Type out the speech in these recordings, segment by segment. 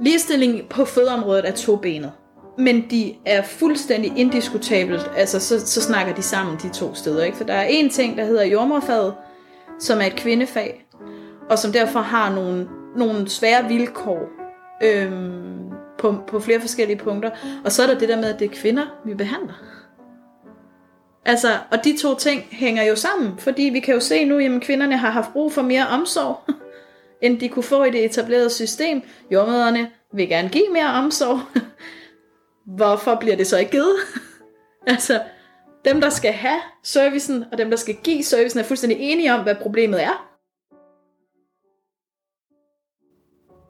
ligestilling på fødeområdet er tobenet. Men de er fuldstændig indiskutabelt, altså så, så snakker de sammen de to steder. Ikke? For der er en ting, der hedder jordmorfaget, som er et kvindefag, og som derfor har nogle, nogle svære vilkår øhm, på, på flere forskellige punkter. Og så er der det der med, at det er kvinder, vi behandler. Altså, og de to ting hænger jo sammen, fordi vi kan jo se nu, at kvinderne har haft brug for mere omsorg, end de kunne få i det etablerede system. Jordmøderne vil gerne give mere omsorg. Hvorfor bliver det så ikke givet? altså, dem der skal have servicen, og dem der skal give servicen, er fuldstændig enige om, hvad problemet er.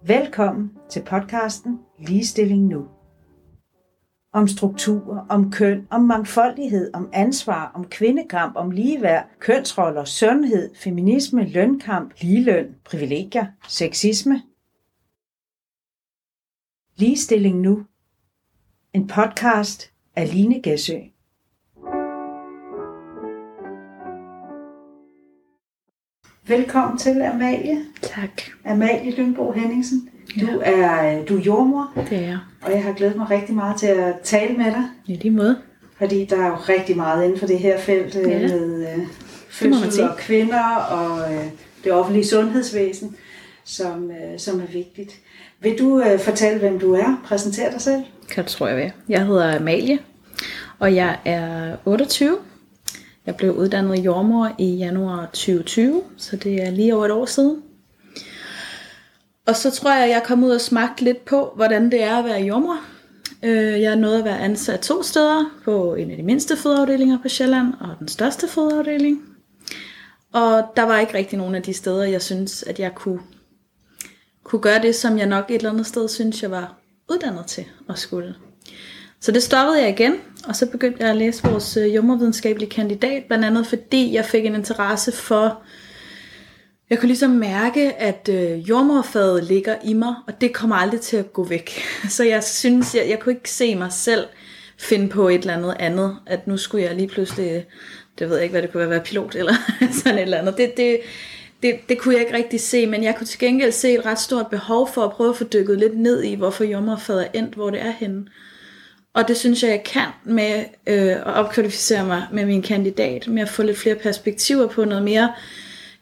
Velkommen til podcasten Ligestilling Nu. Om struktur, om køn, om mangfoldighed, om ansvar, om kvindekamp, om ligeværd, kønsroller, sundhed, feminisme, lønkamp, ligeløn, privilegier, sexisme. Ligestilling Nu. En podcast af Line Gæsø. Velkommen til, Amalie. Tak. Amalie Lyngbo Henningsen. Du er, du er jordmor, Det er jeg. og jeg har glædet mig rigtig meget til at tale med dig, I lige måde. fordi der er jo rigtig meget inden for det her felt øh, Ja. med øh, fødsel og kvinder og øh, det offentlige sundhedsvæsen, som, øh, som er vigtigt. Vil du øh, fortælle, hvem du er? Præsentere dig selv. Kan du tror jeg vil. Jeg hedder Amalie, og jeg er 28. Jeg blev uddannet jordmor i januar 2020, så det er lige over et år siden. Og så tror jeg, at jeg kom ud og smagte lidt på, hvordan det er at være jommer. Øh, Jeg er nået at være ansat to steder, på en af de mindste fødeafdelinger på Sjælland, og den største fødeafdeling. Og der var ikke rigtig nogen af de steder, jeg synes, at jeg kunne, kunne gøre det, som jeg nok et eller andet sted synes, jeg var uddannet til at skulle. Så det stoppede jeg igen, og så begyndte jeg at læse vores øh, jommervidenskabelige kandidat, blandt andet fordi jeg fik en interesse for, jeg kunne ligesom mærke, at øh, jordmorfaget ligger i mig, og det kommer aldrig til at gå væk. Så jeg synes, jeg, jeg kunne ikke se mig selv finde på et eller andet andet, at nu skulle jeg lige pludselig, det ved jeg ikke, hvad det kunne være, være pilot eller sådan et eller andet. Det, det, det, det kunne jeg ikke rigtig se, men jeg kunne til gengæld se et ret stort behov for at prøve at få dykket lidt ned i, hvorfor jordmorfaget er endt, hvor det er henne. Og det synes jeg, jeg kan med øh, at opkvalificere mig med min kandidat, med at få lidt flere perspektiver på noget mere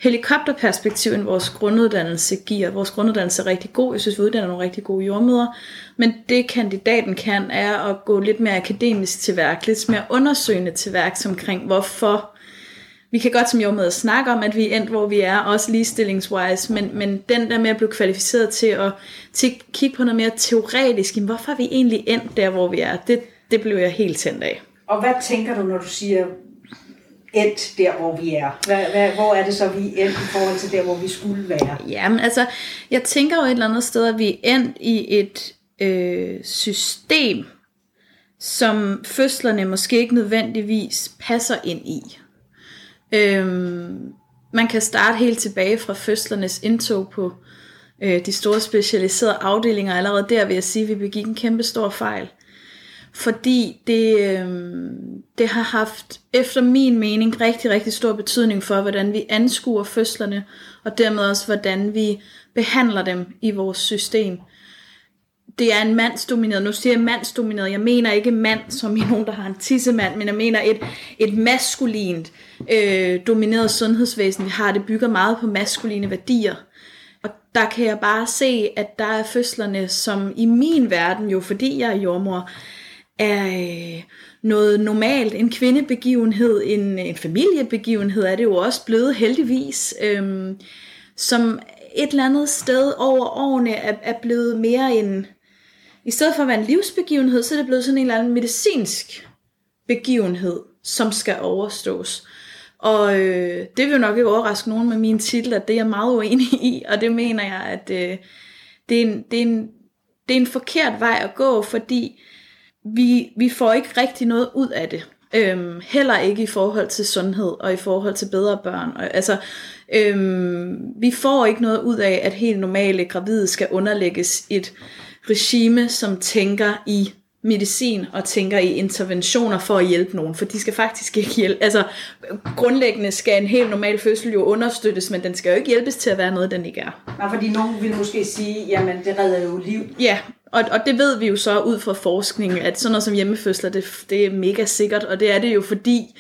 helikopterperspektiv, end vores grunduddannelse giver. Vores grunduddannelse er rigtig god. Jeg synes, vi uddanner nogle rigtig gode jordmøder. Men det kandidaten kan, er at gå lidt mere akademisk til værk, lidt mere undersøgende til værk omkring, hvorfor vi kan godt som jordmøder snakke om, at vi er endt, hvor vi er, også ligestillingswise, men, men den der med at blive kvalificeret til at, til at kigge på noget mere teoretisk, jamen, hvorfor er vi egentlig endt der, hvor vi er, det, det blev jeg helt tændt af. Og hvad tænker du, når du siger endt der, hvor vi er? Hvad, hvad, hvor er det så, vi er endt i forhold til der, hvor vi skulle være? Jamen altså, jeg tænker jo et eller andet sted, at vi er endt i et øh, system, som fødslerne måske ikke nødvendigvis passer ind i. Øhm, man kan starte helt tilbage fra fødslernes indtog på øh, de store specialiserede afdelinger. Allerede der vil jeg sige, at vi begik en kæmpe stor fejl. Fordi det, øh, det har haft, efter min mening, rigtig, rigtig stor betydning for, hvordan vi anskuer fødslerne, og dermed også, hvordan vi behandler dem i vores system det er en mandsdomineret, nu siger jeg mandsdomineret, jeg mener ikke mand som i nogen, der har en tissemand, men jeg mener et, et maskulint øh, domineret sundhedsvæsen, vi har, det bygger meget på maskuline værdier. Og der kan jeg bare se, at der er fødslerne, som i min verden jo, fordi jeg er jordmor, er øh, noget normalt, en kvindebegivenhed, en, en familiebegivenhed er det jo også blevet heldigvis, øhm, som et eller andet sted over årene er, er blevet mere en, i stedet for at være en livsbegivenhed, så er det blevet sådan en eller anden medicinsk begivenhed, som skal overstås. Og øh, det vil jo nok ikke overraske nogen med min titel, at det er jeg meget uenig i, og det mener jeg, at øh, det, er en, det, er en, det er en forkert vej at gå, fordi vi, vi får ikke rigtig noget ud af det. Øhm, heller ikke i forhold til sundhed og i forhold til bedre børn. Og, altså, øhm, vi får ikke noget ud af, at helt normale gravide skal underlægges et regime, som tænker i medicin og tænker i interventioner for at hjælpe nogen, for de skal faktisk ikke hjælpe. Altså, grundlæggende skal en helt normal fødsel jo understøttes, men den skal jo ikke hjælpes til at være noget, den ikke er. Nej, fordi nogen vil måske sige, jamen det redder jo liv. Ja, og, og det ved vi jo så ud fra forskning, at sådan noget som hjemmefødsler, det, det er mega sikkert, og det er det jo fordi,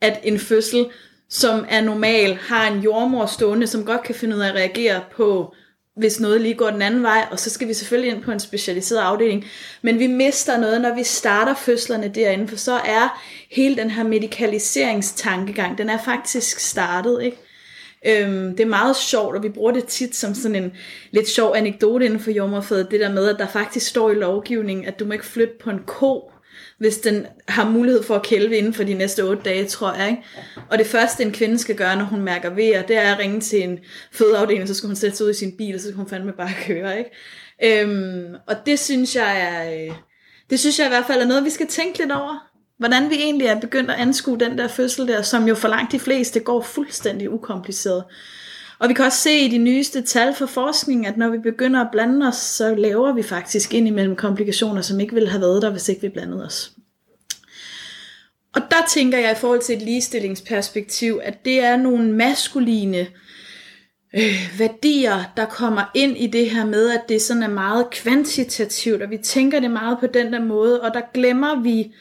at en fødsel, som er normal, har en jordmor stående, som godt kan finde ud af at reagere på hvis noget lige går den anden vej, og så skal vi selvfølgelig ind på en specialiseret afdeling. Men vi mister noget, når vi starter fødslerne derinde, for så er hele den her medicaliseringstankegang, den er faktisk startet, ikke? Øhm, det er meget sjovt, og vi bruger det tit som sådan en lidt sjov anekdote inden for jordmorfaget, det der med, at der faktisk står i lovgivningen, at du må ikke flytte på en ko, hvis den har mulighed for at kælve inden for de næste otte dage, tror jeg. Ikke? Og det første, en kvinde skal gøre, når hun mærker ved, det er at ringe til en fødeafdeling, så skal hun sætte sig ud i sin bil, og så skal hun fandme bare køre. Ikke? Øhm, og det synes jeg er, øh, det synes jeg i hvert fald er noget, vi skal tænke lidt over. Hvordan vi egentlig er begyndt at anskue den der fødsel der, som jo for langt de fleste går fuldstændig ukompliceret. Og vi kan også se i de nyeste tal for forskning, at når vi begynder at blande os, så laver vi faktisk ind imellem komplikationer, som ikke ville have været der, hvis ikke vi blandede os. Og der tænker jeg i forhold til et ligestillingsperspektiv, at det er nogle maskuline øh, værdier, der kommer ind i det her med, at det sådan er meget kvantitativt, og vi tænker det meget på den der måde, og der glemmer vi,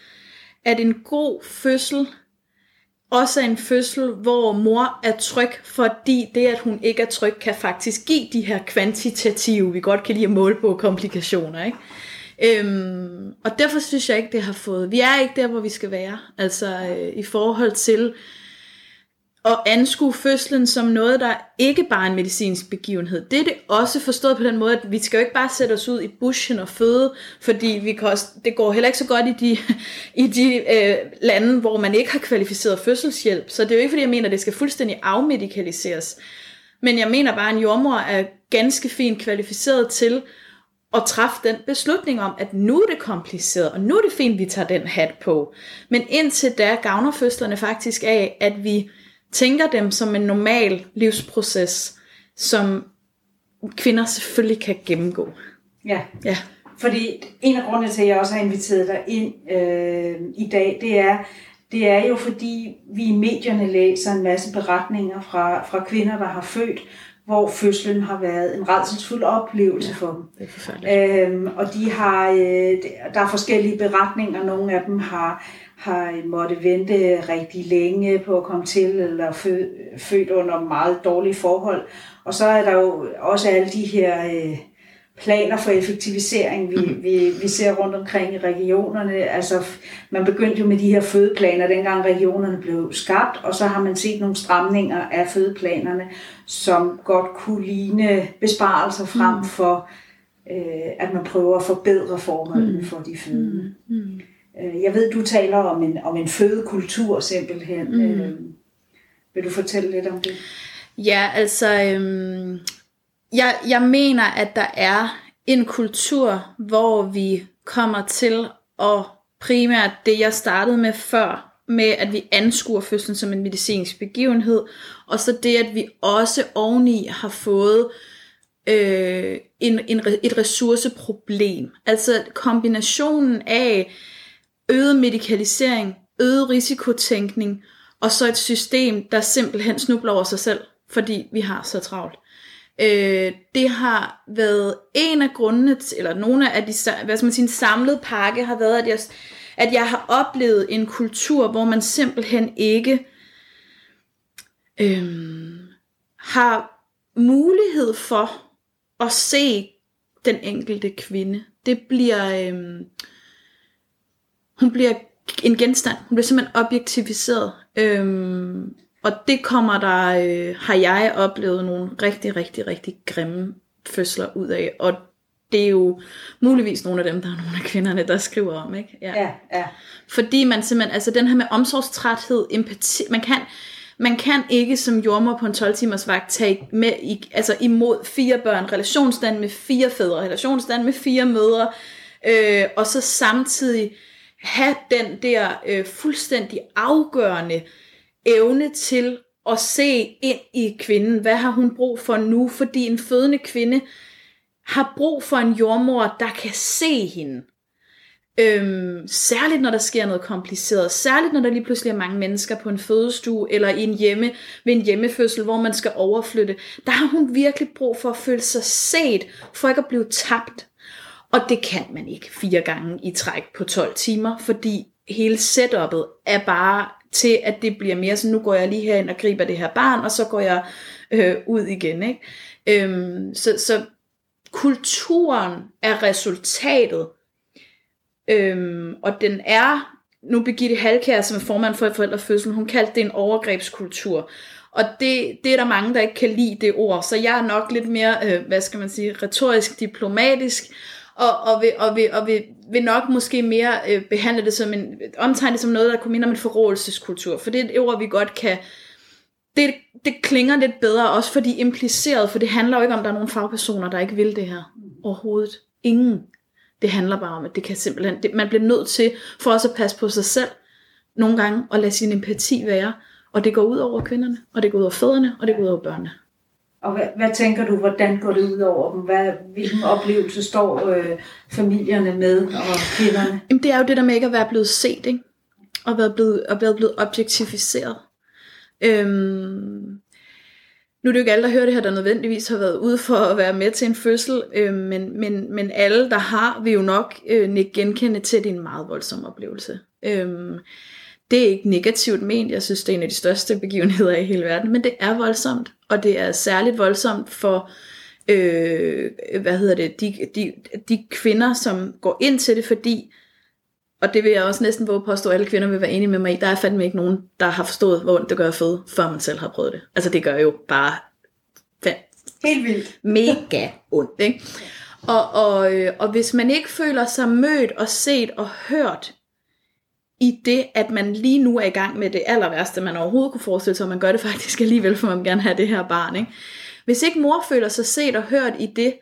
at en god fødsel også en fødsel, hvor mor er tryg, fordi det, at hun ikke er tryg, kan faktisk give de her kvantitative, vi godt kan lide at måle på, komplikationer. Ikke? Øhm, og derfor synes jeg ikke, det har fået... Vi er ikke der, hvor vi skal være. Altså øh, i forhold til at anskue fødslen som noget, der ikke bare er en medicinsk begivenhed. Det er det også forstået på den måde, at vi skal jo ikke bare sætte os ud i bushen og føde, fordi vi kan også, det går heller ikke så godt i de, i de øh, lande, hvor man ikke har kvalificeret fødselshjælp. Så det er jo ikke, fordi jeg mener, at det skal fuldstændig afmedikaliseres. Men jeg mener bare, at en jordmor er ganske fint kvalificeret til at træffe den beslutning om, at nu er det kompliceret, og nu er det fint, at vi tager den hat på. Men indtil da gavner fødslerne faktisk af, at vi tænker dem som en normal livsproces, som kvinder selvfølgelig kan gennemgå. Ja. ja. Fordi en af grundene til, at jeg også har inviteret dig ind øh, i dag, det er, det er jo fordi, vi i medierne læser en masse beretninger fra, fra kvinder, der har født, hvor fødslen har været en redselsfuld oplevelse ja, for dem. Det er øhm, og de har, øh, der er forskellige beretninger. Nogle af dem har, har måtte vente rigtig længe på at komme til, eller født under meget dårlige forhold. Og så er der jo også alle de her øh, planer for effektivisering, vi, mm. vi, vi ser rundt omkring i regionerne. Altså, man begyndte jo med de her fødeplaner, dengang regionerne blev skabt, og så har man set nogle stramninger af fødeplanerne, som godt kunne ligne besparelser frem mm. for, øh, at man prøver at forbedre forholdene mm. for de fødende. Mm. Mm. Øh, jeg ved, du taler om en, om en fødekultur simpelthen. Mm. Øh, vil du fortælle lidt om det? Ja, altså, øhm, jeg, jeg mener, at der er en kultur, hvor vi kommer til at primært det, jeg startede med før, med at vi anskuer fødslen som en medicinsk begivenhed, og så det, at vi også oveni har fået øh, en, en, et ressourceproblem. Altså kombinationen af øget medikalisering, øget risikotænkning, og så et system, der simpelthen snubler over sig selv, fordi vi har så travlt. Øh, det har været en af grundene, til, eller nogle af de, hvad skal man sige, en samlet pakke har været, at jeg, at jeg har oplevet en kultur, hvor man simpelthen ikke øh, har mulighed for at se den enkelte kvinde. Det bliver, øh, hun bliver en genstand. Hun bliver simpelthen objektiviseret. Øhm, og det kommer der, øh, har jeg oplevet nogle rigtig, rigtig, rigtig grimme fødsler ud af. Og det er jo muligvis nogle af dem, der er nogle af kvinderne, der skriver om, ikke? Ja, ja. ja. Fordi man simpelthen, altså den her med omsorgstræthed, empati, man kan, man kan ikke som jordmor på en 12 timers vagt tage med, i, altså imod fire børn, relationsstand med fire fædre, relationsstand med fire mødre, øh, og så samtidig have den der øh, fuldstændig afgørende evne til at se ind i kvinden. Hvad har hun brug for nu? Fordi en fødende kvinde har brug for en jordmor, der kan se hende. Øhm, særligt når der sker noget kompliceret, særligt når der lige pludselig er mange mennesker på en fødestue, eller i en hjemme, ved en hjemmefødsel, hvor man skal overflytte, der har hun virkelig brug for at føle sig set, for ikke at blive tabt. Og det kan man ikke fire gange i træk på 12 timer, fordi hele setupet er bare til, at det bliver mere sådan, nu går jeg lige herind og griber det her barn, og så går jeg øh, ud igen. Ikke? Øhm, så, så kulturen er resultatet, øhm, og den er, nu Birgitte Halkær, som er formand for forældrefødsel, hun kaldte det en overgrebskultur. Og det, det er der mange, der ikke kan lide det ord, så jeg er nok lidt mere, øh, hvad skal man sige, retorisk diplomatisk, og, og, vil, og, vil, og vil, vil nok måske mere øh, behandle det som en, omtegne det som noget, der kunne minde om en forrådelseskultur, for det er et ord, vi godt kan, det, det klinger lidt bedre, også fordi impliceret, for det handler jo ikke om, at der er nogle fagpersoner, der ikke vil det her overhovedet. Ingen. Det handler bare om, at det kan simpelthen, det, man bliver nødt til, for også at passe på sig selv, nogle gange, at lade sin empati være, og det går ud over kvinderne, og det går ud over fædrene, og det går ud over børnene. Og hvad, hvad tænker du, hvordan går det ud over dem? Hvad, hvilken oplevelse står øh, familierne med og kvinderne? Jamen, det er jo det der med ikke at være blevet set, ikke? Og være blevet, og være blevet objektificeret. Øhm, nu er det jo ikke alle, der hører det her, der nødvendigvis har været ude for at være med til en fødsel, øh, men, men, men alle, der har, vil jo nok øh, genkende til, at det er en meget voldsom oplevelse. Øh, det er ikke negativt ment, jeg synes, det er en af de største begivenheder i hele verden, men det er voldsomt, og det er særligt voldsomt for øh, hvad hedder det, de, de, de kvinder, som går ind til det, fordi og det vil jeg også næsten våge påstå, at alle kvinder vil være enige med mig i. Der er fandme ikke nogen, der har forstået, hvor ondt det gør at føde, før man selv har prøvet det. Altså det gør jo bare Helt vildt. mega ondt. Ikke? Og, og, øh, og hvis man ikke føler sig mødt og set og hørt i det, at man lige nu er i gang med det aller værste, man overhovedet kunne forestille sig, og man gør det faktisk alligevel, for man vil gerne have det her barn. Ikke? Hvis ikke mor føler sig set og hørt i det,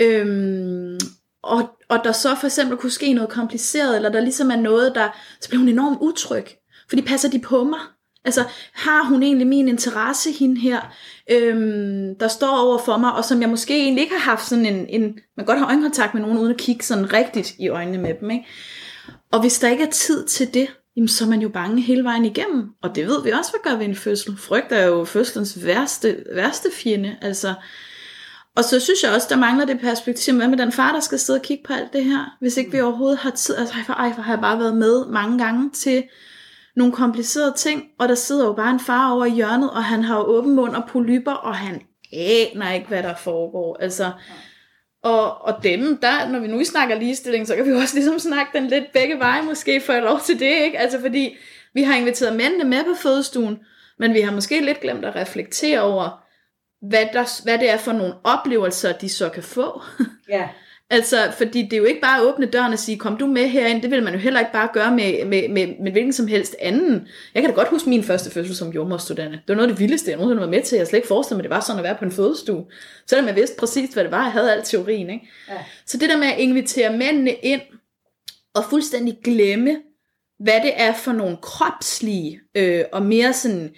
øhm, og, og der så for eksempel kunne ske noget kompliceret, eller der ligesom er noget, der, så bliver hun enormt utryg. Fordi passer de på mig? Altså, har hun egentlig min interesse, hende her, øhm, der står over for mig, og som jeg måske egentlig ikke har haft sådan en, en man kan godt have øjenkontakt med nogen, uden at kigge sådan rigtigt i øjnene med dem, ikke? Og hvis der ikke er tid til det, jamen, så er man jo bange hele vejen igennem. Og det ved vi også, hvad gør ved en fødsel. Frygt er jo fødselens værste, værste fjende. Altså, og så synes jeg også, der mangler det perspektiv, hvad med den far, der skal sidde og kigge på alt det her, hvis ikke vi overhovedet har tid. Altså, ej, for, ej, for har jeg bare været med mange gange til nogle komplicerede ting, og der sidder jo bare en far over i hjørnet, og han har jo åben mund og polyper, og han aner ikke, hvad der foregår. Altså, og, og dem, der, når vi nu snakker ligestilling, så kan vi også ligesom snakke den lidt begge veje, måske få lov til det, ikke? Altså fordi vi har inviteret mændene med på fødestuen, men vi har måske lidt glemt at reflektere over, hvad, der, hvad det er for nogle oplevelser, de så kan få. Ja altså, fordi det er jo ikke bare at åbne døren og sige, kom du med herind, det vil man jo heller ikke bare gøre med, med, med, med hvilken som helst anden. Jeg kan da godt huske min første fødsel som jordmorstuderende. Det var noget af det vildeste, jeg nogensinde var med til. Jeg slet ikke forestille mig, at det var sådan at være på en fødestue. Selvom jeg vidste præcis, hvad det var. Jeg havde alt teorien. Ikke? Ja. Så det der med at invitere mændene ind, og fuldstændig glemme, hvad det er for nogle kropslige øh, og mere sådan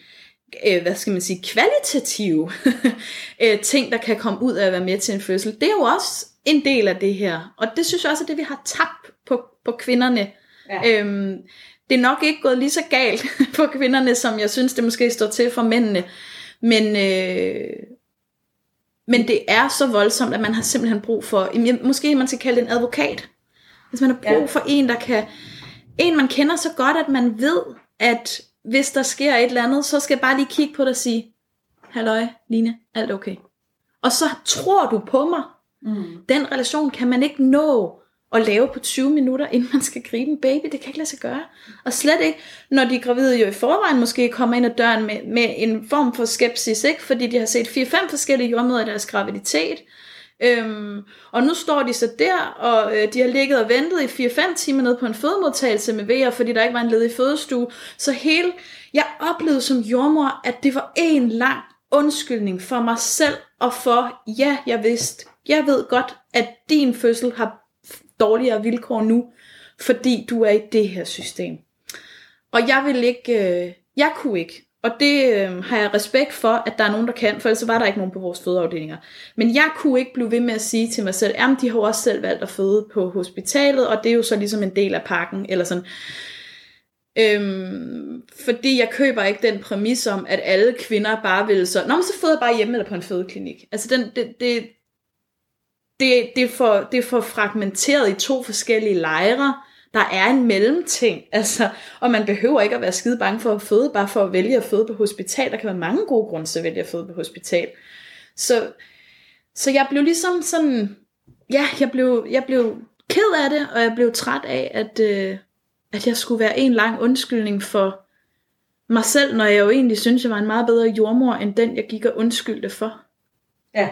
øh, hvad skal man sige, kvalitative øh, ting, der kan komme ud af at være med til en fødsel. Det er jo også en del af det her. Og det synes jeg også er det, vi har tabt på, på kvinderne. Ja. Øhm, det er nok ikke gået lige så galt for kvinderne, som jeg synes, det måske står til for mændene. Men, øh, men det er så voldsomt, at man har simpelthen brug for, måske man skal kalde det en advokat. Hvis man har brug Ja. for en, der kan, en man kender så godt, at man ved, at hvis der sker et eller andet, så skal jeg bare lige kigge på dig og sige, halløj, Line, alt okay. Og så tror du på mig. Mm. Den relation kan man ikke nå at lave på 20 minutter, inden man skal gribe en baby. Det kan ikke lade sig gøre. Og slet ikke, når de gravide jo i forvejen måske kommer ind ad døren med, med en form for skepsis, ikke? fordi de har set 4-5 forskellige jordmøder i deres graviditet. Øhm, og nu står de så der, og øh, de har ligget og ventet i 4-5 timer nede på en fødemodtagelse med vejer, fordi der ikke var en ledig fødestue. Så hele, jeg oplevede som jordmor, at det var en lang undskyldning for mig selv, og for, ja, jeg vidste, jeg ved godt, at din fødsel har dårligere vilkår nu, fordi du er i det her system. Og jeg vil ikke, øh, jeg kunne ikke og det øh, har jeg respekt for, at der er nogen, der kan, for ellers var der ikke nogen på vores fødeafdelinger. Men jeg kunne ikke blive ved med at sige til mig selv, at de har også selv valgt at føde på hospitalet, og det er jo så ligesom en del af pakken, eller sådan. Øhm, fordi jeg køber ikke den præmis om, at alle kvinder bare vil så, nå, men så føder jeg bare hjemme eller på en fødeklinik. Altså den, det, det, det, det, er for, det er for fragmenteret i to forskellige lejre. Der er en mellemting, altså, og man behøver ikke at være skide bange for at føde, bare for at vælge at føde på hospital. Der kan være mange gode grunde til at vælge at føde på hospital. Så, så jeg blev ligesom sådan, ja, jeg blev, jeg blev ked af det, og jeg blev træt af, at, øh, at jeg skulle være en lang undskyldning for mig selv, når jeg jo egentlig synes, jeg var en meget bedre jordmor, end den, jeg gik og undskyldte for. Ja,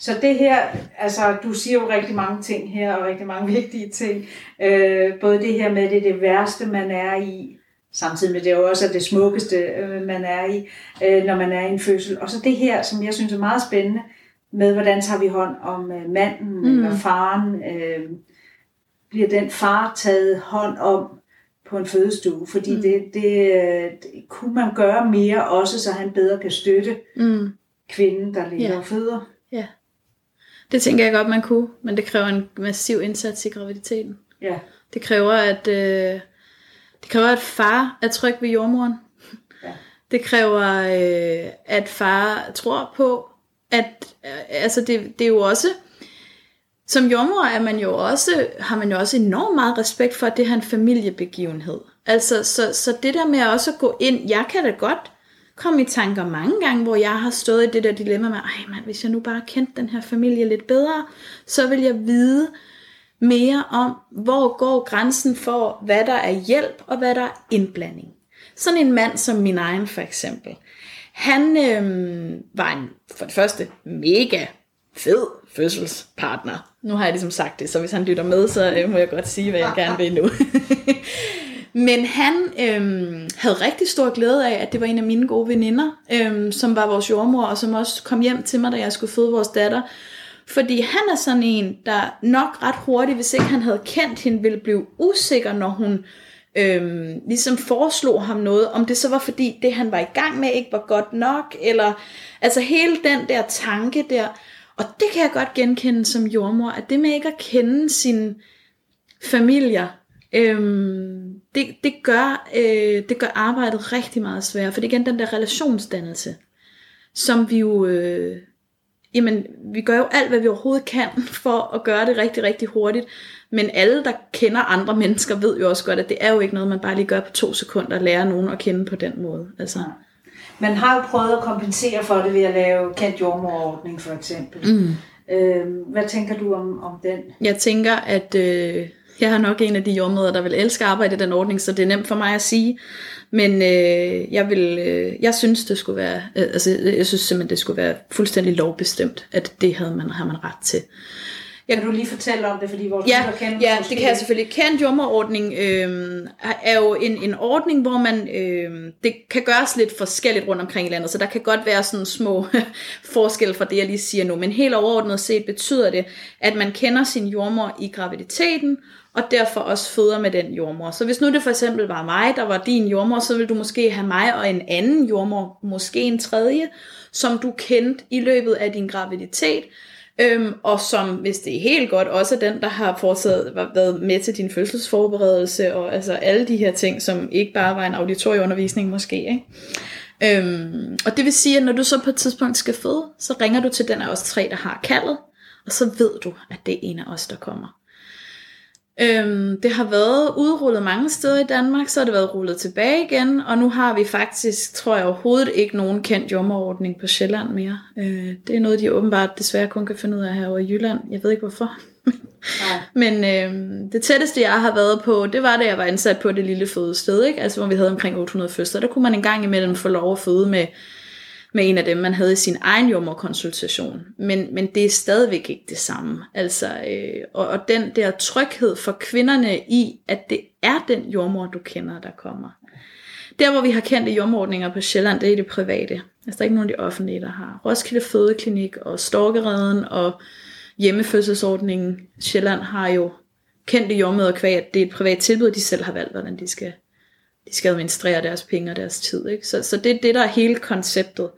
så det her, altså du siger jo rigtig mange ting her, og rigtig mange vigtige ting. Øh, både det her med, det er det værste, man er i, samtidig med det er jo også det smukkeste, øh, man er i, øh, når man er i en fødsel. Og så det her, som jeg synes er meget spændende, med hvordan tager vi hånd om øh, manden mm. eller faren. Øh, bliver den far taget hånd om på en fødestue, fordi mm. det, det, det kunne man gøre mere også, så han bedre kan støtte mm. kvinden, der ligger yeah. og føder. Ja, det tænker jeg godt, man kunne, men det kræver en massiv indsats i graviditeten. Ja. Det kræver, at, øh, det kræver, at far er tryg ved jordmoren. Ja. Det kræver, øh, at far tror på, at øh, altså det, det er jo også, som jordmor er man jo også, har man jo også enormt meget respekt for, at det har en familiebegivenhed. Altså, så, så det der med også at gå ind, jeg kan da godt komme i tanker mange gange, hvor jeg har stået i det der dilemma med, ej mand, hvis jeg nu bare kendte den her familie lidt bedre, så vil jeg vide mere om, hvor går grænsen for, hvad der er hjælp og hvad der er indblanding. Sådan en mand som min egen for eksempel, han øhm, var en, for det første mega fed fødselspartner. Nu har jeg ligesom sagt det, så hvis han lytter med, så øh, må jeg godt sige, hvad jeg gerne vil nu. Men han øhm, havde rigtig stor glæde af, at det var en af mine gode veninder, øhm, som var vores jordmor, og som også kom hjem til mig, da jeg skulle føde vores datter. Fordi han er sådan en, der nok ret hurtigt, hvis ikke han havde kendt hende, ville blive usikker, når hun øhm, ligesom foreslog ham noget, om det så var fordi det han var i gang med ikke var godt nok, eller altså hele den der tanke der, og det kan jeg godt genkende som jordmor, at det med ikke at kende sin familier, øhm, det, det, gør, øh, det gør arbejdet rigtig meget sværere, for det er igen den der relationsdannelse, som vi jo, øh, jamen, vi gør jo alt, hvad vi overhovedet kan, for at gøre det rigtig, rigtig hurtigt, men alle, der kender andre mennesker, ved jo også godt, at det er jo ikke noget, man bare lige gør på to sekunder, at lære nogen at kende på den måde. Altså. Man har jo prøvet at kompensere for det ved at lave kendt jordmorordning for eksempel. Mm. Øh, hvad tænker du om, om den? Jeg tænker, at øh, jeg har nok en af de jordmøder, der vil elske at arbejde i den ordning, så det er nemt for mig at sige. Men øh, jeg vil, øh, jeg synes det skulle være, øh, altså jeg synes simpelthen det skulle være fuldstændig lovbestemt, at det havde man, havde man ret til. Jeg, kan du lige fortælle om det, fordi vores ja, kender Ja, det kan jeg selvfølgelig. Kendt jordmorordning øh, er jo en, en ordning, hvor man, øh, det kan gøres lidt forskelligt rundt omkring i landet, så der kan godt være sådan små forskelle fra det, jeg lige siger nu, men helt overordnet set betyder det, at man kender sin jordmor i graviditeten, og derfor også føder med den jordmor. Så hvis nu det for eksempel var mig, der var din jordmor, så vil du måske have mig og en anden jordmor, måske en tredje, som du kendte i løbet af din graviditet, Øhm, og som, hvis det er helt godt, også er den, der har fortsat været med til din fødselsforberedelse, og altså alle de her ting, som ikke bare var en auditorieundervisning måske. Ikke? Øhm, og det vil sige, at når du så på et tidspunkt skal føde, så ringer du til den af os tre, der har kaldet, og så ved du, at det er en af os, der kommer. Øhm, det har været udrullet mange steder i Danmark, så har det været rullet tilbage igen, og nu har vi faktisk, tror jeg overhovedet ikke nogen kendt jommerordning på Sjælland mere. Øh, det er noget, de åbenbart desværre kun kan finde ud af herovre i Jylland. Jeg ved ikke hvorfor. Men øh, det tætteste, jeg har været på, det var, da jeg var ansat på det lille fødested, ikke? altså hvor vi havde omkring 800 fødsler. Der kunne man en gang imellem få lov at føde med med en af dem, man havde i sin egen jordmorkonsultation. Men, men det er stadigvæk ikke det samme. Altså, øh, og, og den der tryghed for kvinderne i, at det er den jordmor, du kender, der kommer. Der, hvor vi har kendte jordmordninger på Sjælland, det er det private. Altså, der er ikke nogen af de offentlige, der har. Roskilde Fødeklinik og Storkereden og hjemmefødselsordningen. Sjælland har jo kendte jordmøder kvæg, at det er et privat tilbud, de selv har valgt, hvordan de skal, de skal administrere deres penge og deres tid. Ikke? Så, så det er det, der er hele konceptet.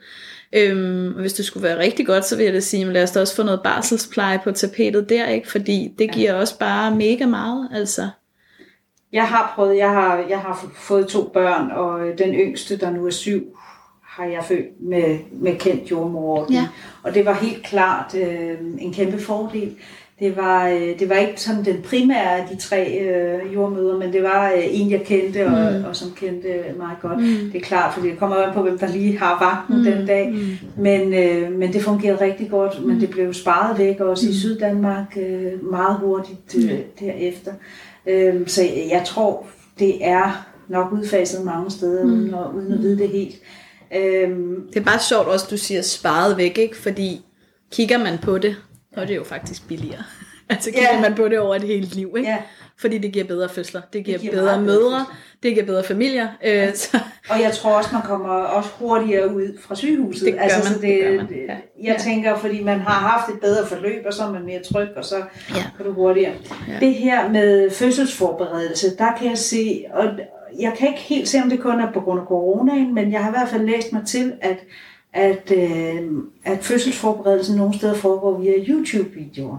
Øhm, og hvis det skulle være rigtig godt, så vil jeg da sige, lad os da også få noget barselspleje på tapetet der, ikke? fordi det giver også bare mega meget. Altså. Jeg har prøvet, jeg har, jeg har fået to børn, og den yngste, der nu er syv, har jeg født med, med kendt jordmor. Ja. Og det var helt klart øh, en kæmpe fordel. Det var, øh, det var ikke sådan den primære af de tre øh, jordmøder, men det var øh, en, jeg kendte, og, mm. og som kendte meget godt. Mm. Det er klart, fordi det kommer an på, hvem der lige har vagten mm. den dag. Mm. Men, øh, men det fungerede rigtig godt, mm. men det blev sparet væk også mm. i Syddanmark øh, meget hurtigt øh, mm. derefter. Øh, så jeg tror, det er nok udfaset mange steder, mm. uden, at, uden at vide det helt. Øh, det er bare sjovt også, du siger sparet væk, ikke? fordi kigger man på det, og det er jo faktisk billigere. altså kigger yeah. man på det over et helt liv, ikke? Yeah. Fordi det giver bedre fødsler, det giver, det giver bedre mødre, fødsler. det giver bedre familier. Øh, ja. så. Og jeg tror også, man kommer også hurtigere ud fra sygehuset. Det gør altså, man. Så det, det gør man. Ja. Jeg ja. tænker, fordi man har haft et bedre forløb, og så er man mere tryg, og så ja. kan du hurtigere. Ja. Det her med fødselsforberedelse, der kan jeg se, og jeg kan ikke helt se, om det kun er på grund af coronaen, men jeg har i hvert fald læst mig til, at at, øh, at fødselsforberedelsen nogle steder foregår via YouTube-videoer.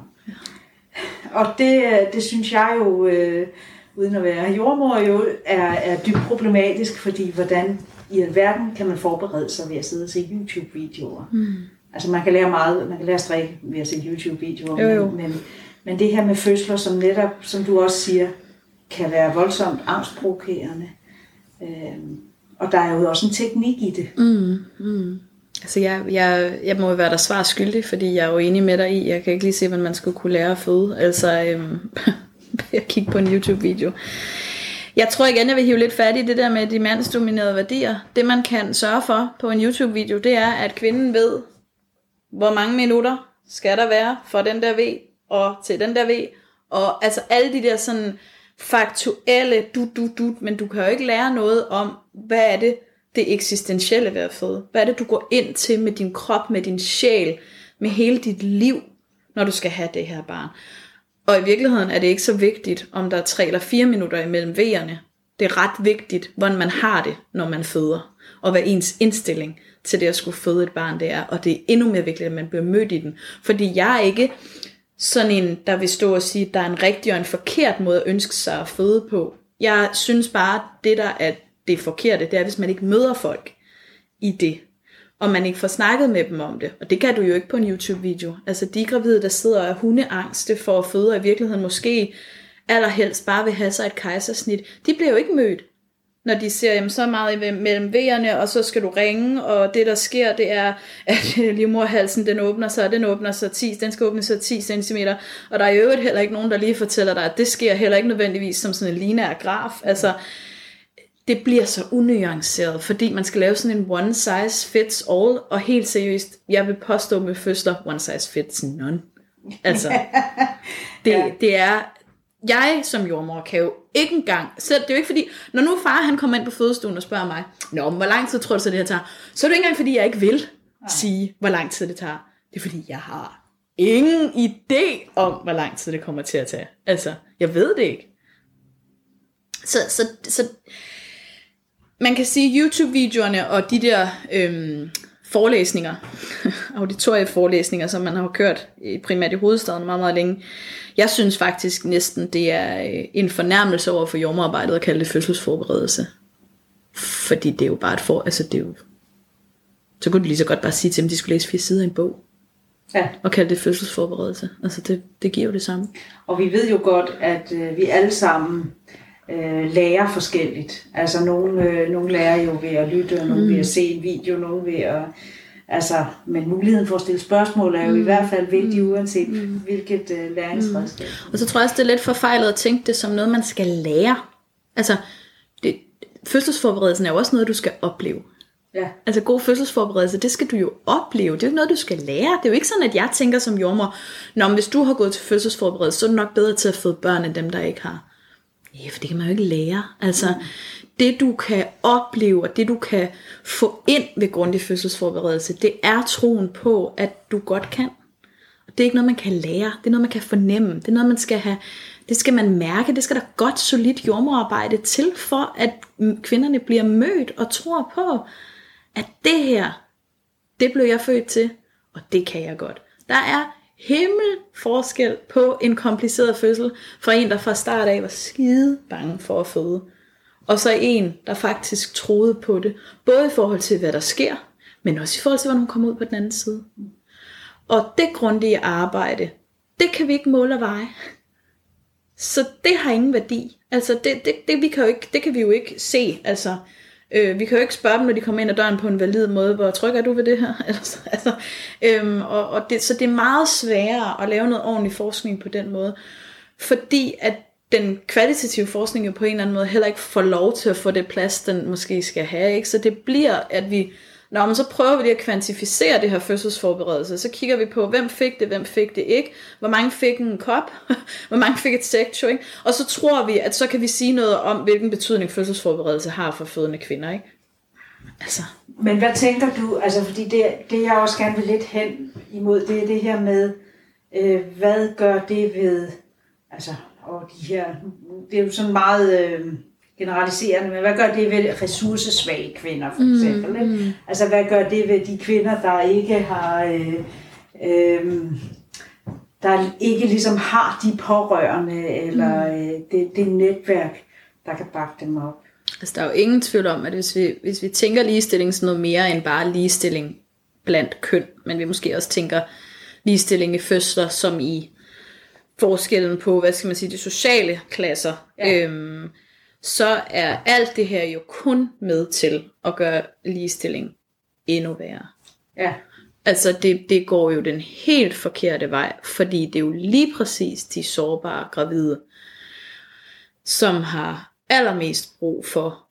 Og det, det synes jeg jo, øh, uden at være jordmor, jo er, er dybt problematisk, fordi hvordan i alverden kan man forberede sig ved at sidde og se YouTube-videoer. Mm. Altså man kan lære meget, man kan lære strikke ved at se YouTube-videoer, jo, jo. Men, men, men det her med fødsler, som netop, som du også siger, kan være voldsomt angstprovokerende. Øh, og der er jo også en teknik i det. Mm, mm. Altså jeg, jeg, jeg må være der svar skyldig, fordi jeg er jo enig med dig i, jeg kan ikke lige se, hvordan man skulle kunne lære at føde. Altså, øhm, jeg kigge på en YouTube-video. Jeg tror igen, jeg vil hive lidt fat i det der med de mandsdominerede værdier. Det man kan sørge for på en YouTube-video, det er, at kvinden ved, hvor mange minutter skal der være for den der V, og til den der V, og altså alle de der sådan faktuelle du du du, men du kan jo ikke lære noget om, hvad er det, det eksistentielle ved at føde? Hvad er det, du går ind til med din krop, med din sjæl, med hele dit liv, når du skal have det her barn? Og i virkeligheden er det ikke så vigtigt, om der er tre eller fire minutter imellem vejerne. Det er ret vigtigt, hvordan man har det, når man føder. Og hvad ens indstilling til det at skulle føde et barn det er. Og det er endnu mere vigtigt, at man bliver mødt i den. Fordi jeg er ikke sådan en, der vil stå og sige, at der er en rigtig og en forkert måde at ønske sig at føde på. Jeg synes bare, det der er det forkerte, det er, hvis man ikke møder folk i det, og man ikke får snakket med dem om det. Og det kan du jo ikke på en YouTube-video. Altså de gravide, der sidder og er hundeangste for at føde, og i virkeligheden måske allerhelst bare vil have sig et kejsersnit, de bliver jo ikke mødt når de ser, jamen, så meget mellem vejerne, og så skal du ringe, og det der sker, det er, at livmorhalsen, den åbner sig, den åbner sig 10, den skal åbne sig 10 cm, og der er i øvrigt heller ikke nogen, der lige fortæller dig, at det sker heller ikke nødvendigvis som sådan en lineær graf. Altså, det bliver så unuanceret, fordi man skal lave sådan en one size fits all, og helt seriøst, jeg vil påstå med fødsler, one size fits none. Altså, det, ja. det er, jeg som jordmor kan jo ikke engang, selv, det er jo ikke fordi, når nu far han kommer ind på fødestuen og spørger mig, Nå, hvor lang tid tror du så det her tager? Så er det ikke engang fordi, jeg ikke vil Nej. sige, hvor lang tid det tager. Det er fordi, jeg har ingen idé om, hvor lang tid det kommer til at tage. Altså, jeg ved det ikke. Så, så, så man kan sige, YouTube-videoerne og de der øhm, forelæsninger, auditorieforelæsninger, som man har kørt primært i hovedstaden meget, meget længe, jeg synes faktisk næsten, det er øh, en fornærmelse over for jordmorarbejdet at kalde det fødselsforberedelse. Fordi det er jo bare et for... Altså det er jo, så kunne du lige så godt bare sige til dem, at de skulle læse fire sider i en bog. Ja. Og kalde det fødselsforberedelse. Altså det, det giver jo det samme. Og vi ved jo godt, at øh, vi alle sammen øh, lærer forskelligt. Altså nogle, øh, nogle lærer jo ved at lytte, og nogle mm. ved at se en video, nogle ved at... Altså, men muligheden for at stille spørgsmål er jo mm. i hvert fald vigtig, mm. uanset mm. hvilket øh, læringsredskab. Mm. Og så tror jeg også, det er lidt forfejlet at tænke det som noget, man skal lære. Altså, det, fødselsforberedelsen er jo også noget, du skal opleve. Ja. Altså god fødselsforberedelse, det skal du jo opleve. Det er jo noget, du skal lære. Det er jo ikke sådan, at jeg tænker som jordmor, Nå, men hvis du har gået til fødselsforberedelse, så er du nok bedre til at føde børn, end dem, der ikke har. Ja, for det kan man jo ikke lære. Altså, mm. det du kan opleve, og det du kan få ind ved grundig fødselsforberedelse, det er troen på, at du godt kan. Og det er ikke noget, man kan lære. Det er noget, man kan fornemme. Det er noget, man skal have Det skal man mærke, det skal der godt solidt jordmorarbejde til, for at kvinderne bliver mødt og tror på, at det her, det blev jeg født til, og det kan jeg godt. Der er himmel forskel på en kompliceret fødsel, fra en, der fra start af var skide bange for at føde, og så en, der faktisk troede på det, både i forhold til, hvad der sker, men også i forhold til, hvordan hun kommer ud på den anden side. Og det grundige arbejde, det kan vi ikke måle og veje. Så det har ingen værdi. Altså, det, det, det, vi kan jo ikke, det kan vi jo ikke se. Altså, øh, vi kan jo ikke spørge dem, når de kommer ind ad døren på en valid måde, hvor tryg er du ved det her? altså, altså, øhm, og, og det, så det er meget sværere at lave noget ordentlig forskning på den måde. Fordi at den kvalitative forskning jo på en eller anden måde heller ikke får lov til at få det plads, den måske skal have. Ikke? Så det bliver, at vi Nå, men så prøver vi lige at kvantificere det her fødselsforberedelse. Så kigger vi på, hvem fik det, hvem fik det ikke. Hvor mange fik en kop, hvor mange fik et sektor, ikke? Og så tror vi, at så kan vi sige noget om, hvilken betydning fødselsforberedelse har for fødende kvinder, ikke? Altså. Men hvad tænker du, altså fordi det, det jeg også gerne vil lidt hen imod, det er det her med, øh, hvad gør det ved, altså, og de her, det er jo sådan meget... Øh, generaliserende, men hvad gør det ved ressourcesvage kvinder for mm, eksempel? Mm, mm. Altså hvad gør det ved de kvinder, der ikke har... Øh, øh, der ikke ligesom har de pårørende, eller mm. øh, det, det netværk, der kan bakke dem op. Altså der er jo ingen tvivl om, at hvis vi, hvis vi tænker ligestilling som noget mere end bare ligestilling blandt køn, men vi måske også tænker ligestilling i fødsler, som i forskellen på, hvad skal man sige, de sociale klasser, ja. øhm, så er alt det her jo kun med til at gøre ligestilling endnu værre. Ja. Altså det, det går jo den helt forkerte vej, fordi det er jo lige præcis de sårbare gravide, som har allermest brug for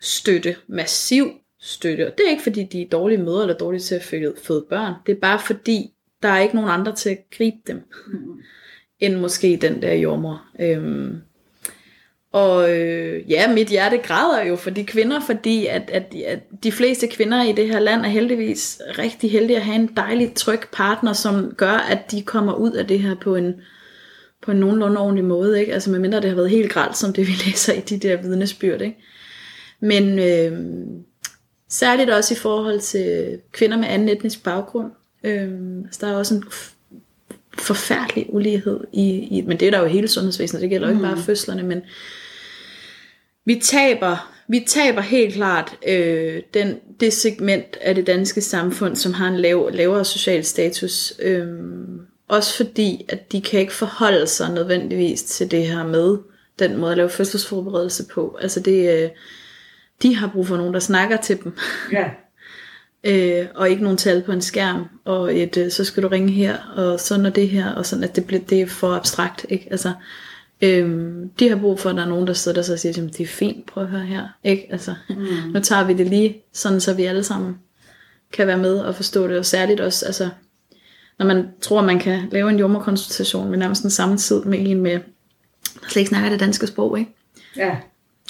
støtte, massiv støtte. Og det er ikke fordi, de er dårlige mødre eller dårlige til at føde børn. Det er bare fordi, der er ikke nogen andre til at gribe dem, mm. end måske den der jordmor. Øhm, og øh, ja, mit hjerte græder jo for de kvinder, fordi at, at, at de fleste kvinder i det her land er heldigvis rigtig heldige at have en dejlig, tryg partner, som gør, at de kommer ud af det her på en, på en nogenlunde ordentlig måde. Ikke? Altså medmindre det har været helt gralt, som det vi læser i de der vidnesbyrd. Ikke? Men øh, særligt også i forhold til kvinder med anden etnisk baggrund. Øh, altså der er også en forfærdelig ulighed i, i, men det er der jo hele sundhedsvæsenet, det gælder jo mm. ikke bare fødslerne, men vi taber, vi taber helt klart øh, den, det segment af det danske samfund, som har en lav, lavere social status. Øh, også fordi, at de kan ikke forholde sig nødvendigvis til det her med den måde at lave fødselsforberedelse på. Altså det, øh, de har brug for nogen, der snakker til dem. Ja. Øh, og ikke nogen tal på en skærm, og et, øh, så skal du ringe her, og sådan og det her, og sådan, at det, bliver, det er for abstrakt. Ikke? Altså, Øhm, de har brug for, at der er nogen, der sidder der og siger, det er fint, prøv at høre her. Ikke? Altså, mm. Nu tager vi det lige, sådan så vi alle sammen kan være med og forstå det. Og særligt også, altså, når man tror, man kan lave en jordmorkonsultation med nærmest den samme tid med en med, der slet ikke snakker det danske sprog. Ikke? Ja.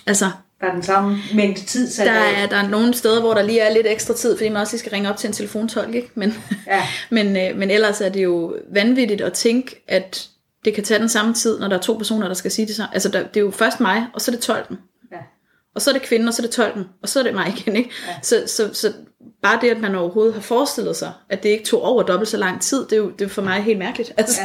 Altså, der er den samme mængde tid. Så der er, der er nogle steder, hvor der lige er lidt ekstra tid, fordi man også lige skal ringe op til en telefontolk. Ikke? Men, ja. men, øh, men ellers er det jo vanvittigt at tænke, at det kan tage den samme tid, når der er to personer, der skal sige det samme. Altså, der, det er jo først mig, og så er det tolken. Ja. Og så er det kvinden, og så er det tolken, og så er det mig igen. Ikke? Ja. Så, så, så bare det, at man overhovedet har forestillet sig, at det ikke tog over dobbelt så lang tid, det er jo det er for mig helt mærkeligt. Altså,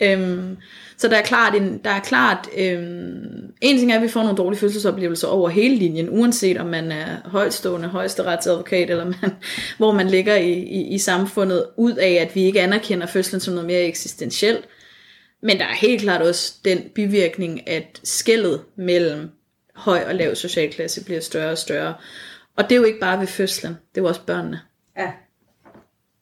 ja. øhm, så der er klart, en, der er klart øhm, en ting er, at vi får nogle dårlige fødselsoplevelser over hele linjen, uanset om man er højtstående højesteretsadvokat, eller man, hvor man ligger i, i, i samfundet, ud af, at vi ikke anerkender fødslen som noget mere eksistentielt. Men der er helt klart også den bivirkning, at skældet mellem høj og lav socialklasse bliver større og større. Og det er jo ikke bare ved fødslen, det er jo også børnene. Ja,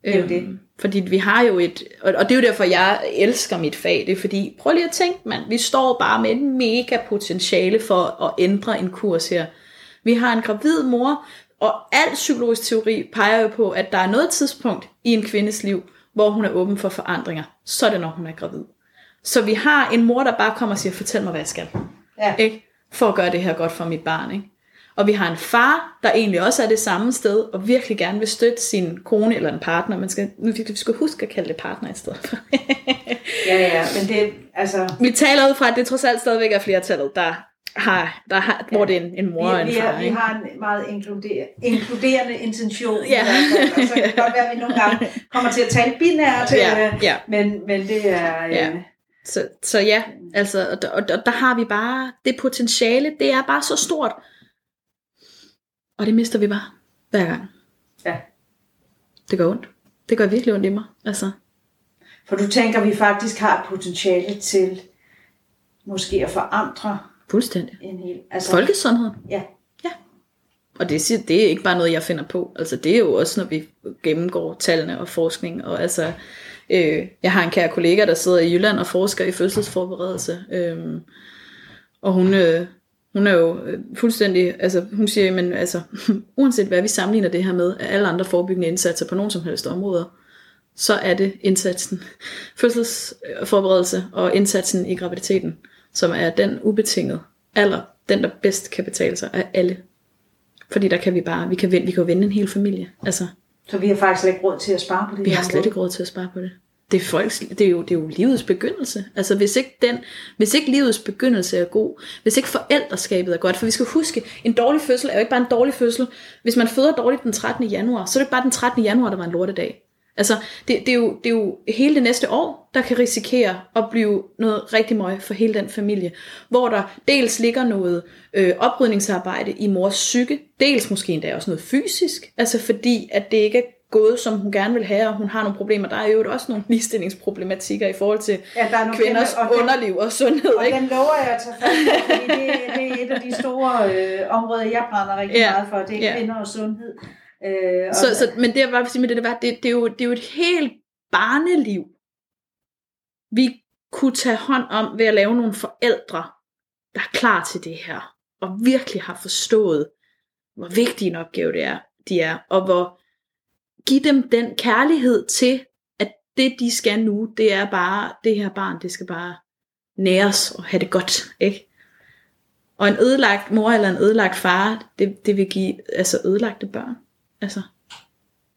det er jo øhm, det. Fordi vi har jo et, og det er jo derfor, jeg elsker mit fag, det er fordi, prøv lige at tænke, mand, vi står bare med en mega potentiale for at ændre en kurs her. Vi har en gravid mor, og al psykologisk teori peger jo på, at der er noget tidspunkt i en kvindes liv, hvor hun er åben for forandringer. Så er det, når hun er gravid. Så vi har en mor, der bare kommer og siger, fortæl mig, hvad jeg skal. Ja. Ikke? For at gøre det her godt for mit barn. Ikke? Og vi har en far, der egentlig også er det samme sted, og virkelig gerne vil støtte sin kone eller en partner. Man skal, nu vi skal huske at kalde det partner i stedet for. Ja, ja, men det, altså... vi taler ud fra, at det trods alt stadigvæk er flertallet, der har, der har hvor det er en, en mor og en vi, vi, far. er, vi har en meget inkluder, inkluderende intention. Ja. fald, og så kan det godt være, at vi nogle gange kommer til at tale binært, Ja, øh, ja. men, men det er... Øh, Ja. Så, så ja, altså, og, og, der- der har vi bare, det potentiale, det er bare så stort. Og det mister vi bare hver gang. ja. Det gør ondt. Det gør virkelig ondt i mig. Altså, For du tænker, at vi faktisk har et potentiale til måske at forandre fuldstændig. en hel... Altså, Folkesundheden. Ja. Og det, siger, det er ikke bare noget, jeg finder på. Altså, det er jo også, når vi gennemgår tallene og forskning. Og altså, øh, jeg har en kær kollega, der sidder i Jylland og forsker i fødselsforberedelse. Øh, og hun, øh, hun er jo øh, fuldstændig, altså hun siger, men altså, uanset hvad vi sammenligner det her med, af alle andre forebyggende indsatser på nogen som helst områder, så er det indsatsen, fødselsforberedelse og indsatsen i graviditeten, som er den ubetinget aller, den der bedst kan betale sig af alle. Fordi der kan vi bare, vi kan vinde, vi kan jo vinde en hel familie. Altså, Så vi har faktisk slet ikke råd til at spare på det vi har slet ikke råd til at spare på det. Det er, folks, det, er jo, det er jo livets begyndelse. Altså hvis ikke, den, hvis ikke livets begyndelse er god, hvis ikke forældreskabet er godt, for vi skal huske, en dårlig fødsel er jo ikke bare en dårlig fødsel. Hvis man føder dårligt den 13. januar, så er det ikke bare den 13. januar, der var en lortedag. Altså, det, det, er jo, det er jo hele det næste år, der kan risikere at blive noget rigtig møg for hele den familie. Hvor der dels ligger noget øh, oprydningsarbejde i mors psyke, dels måske endda også noget fysisk, altså fordi at det ikke er gået, som hun gerne vil have, og hun har nogle problemer. Der er jo også nogle ligestillingsproblematikker i forhold til Ja, der er nogle kvinders kæmpe- og den- underliv og sundhed. Og ikke? den lover jeg at tage fat fordi det, det er et af de store øh, områder, jeg brænder rigtig Ja. meget for. Det er Ja. kvinder og sundhed. Øh, og, Så, så, men det jeg bare vil sige med det, det var, det, det, er jo, det er jo et helt barneliv, vi kunne tage hånd om ved at lave nogle forældre, der er klar til det her, og virkelig har forstået, hvor vigtig en opgave det er, de er, og hvor give dem den kærlighed til, at det de skal nu, det er bare, det her barn, det skal bare næres og have det godt, ikke? Og en ødelagt mor eller en ødelagt far, det, det vil give altså ødelagte børn. Altså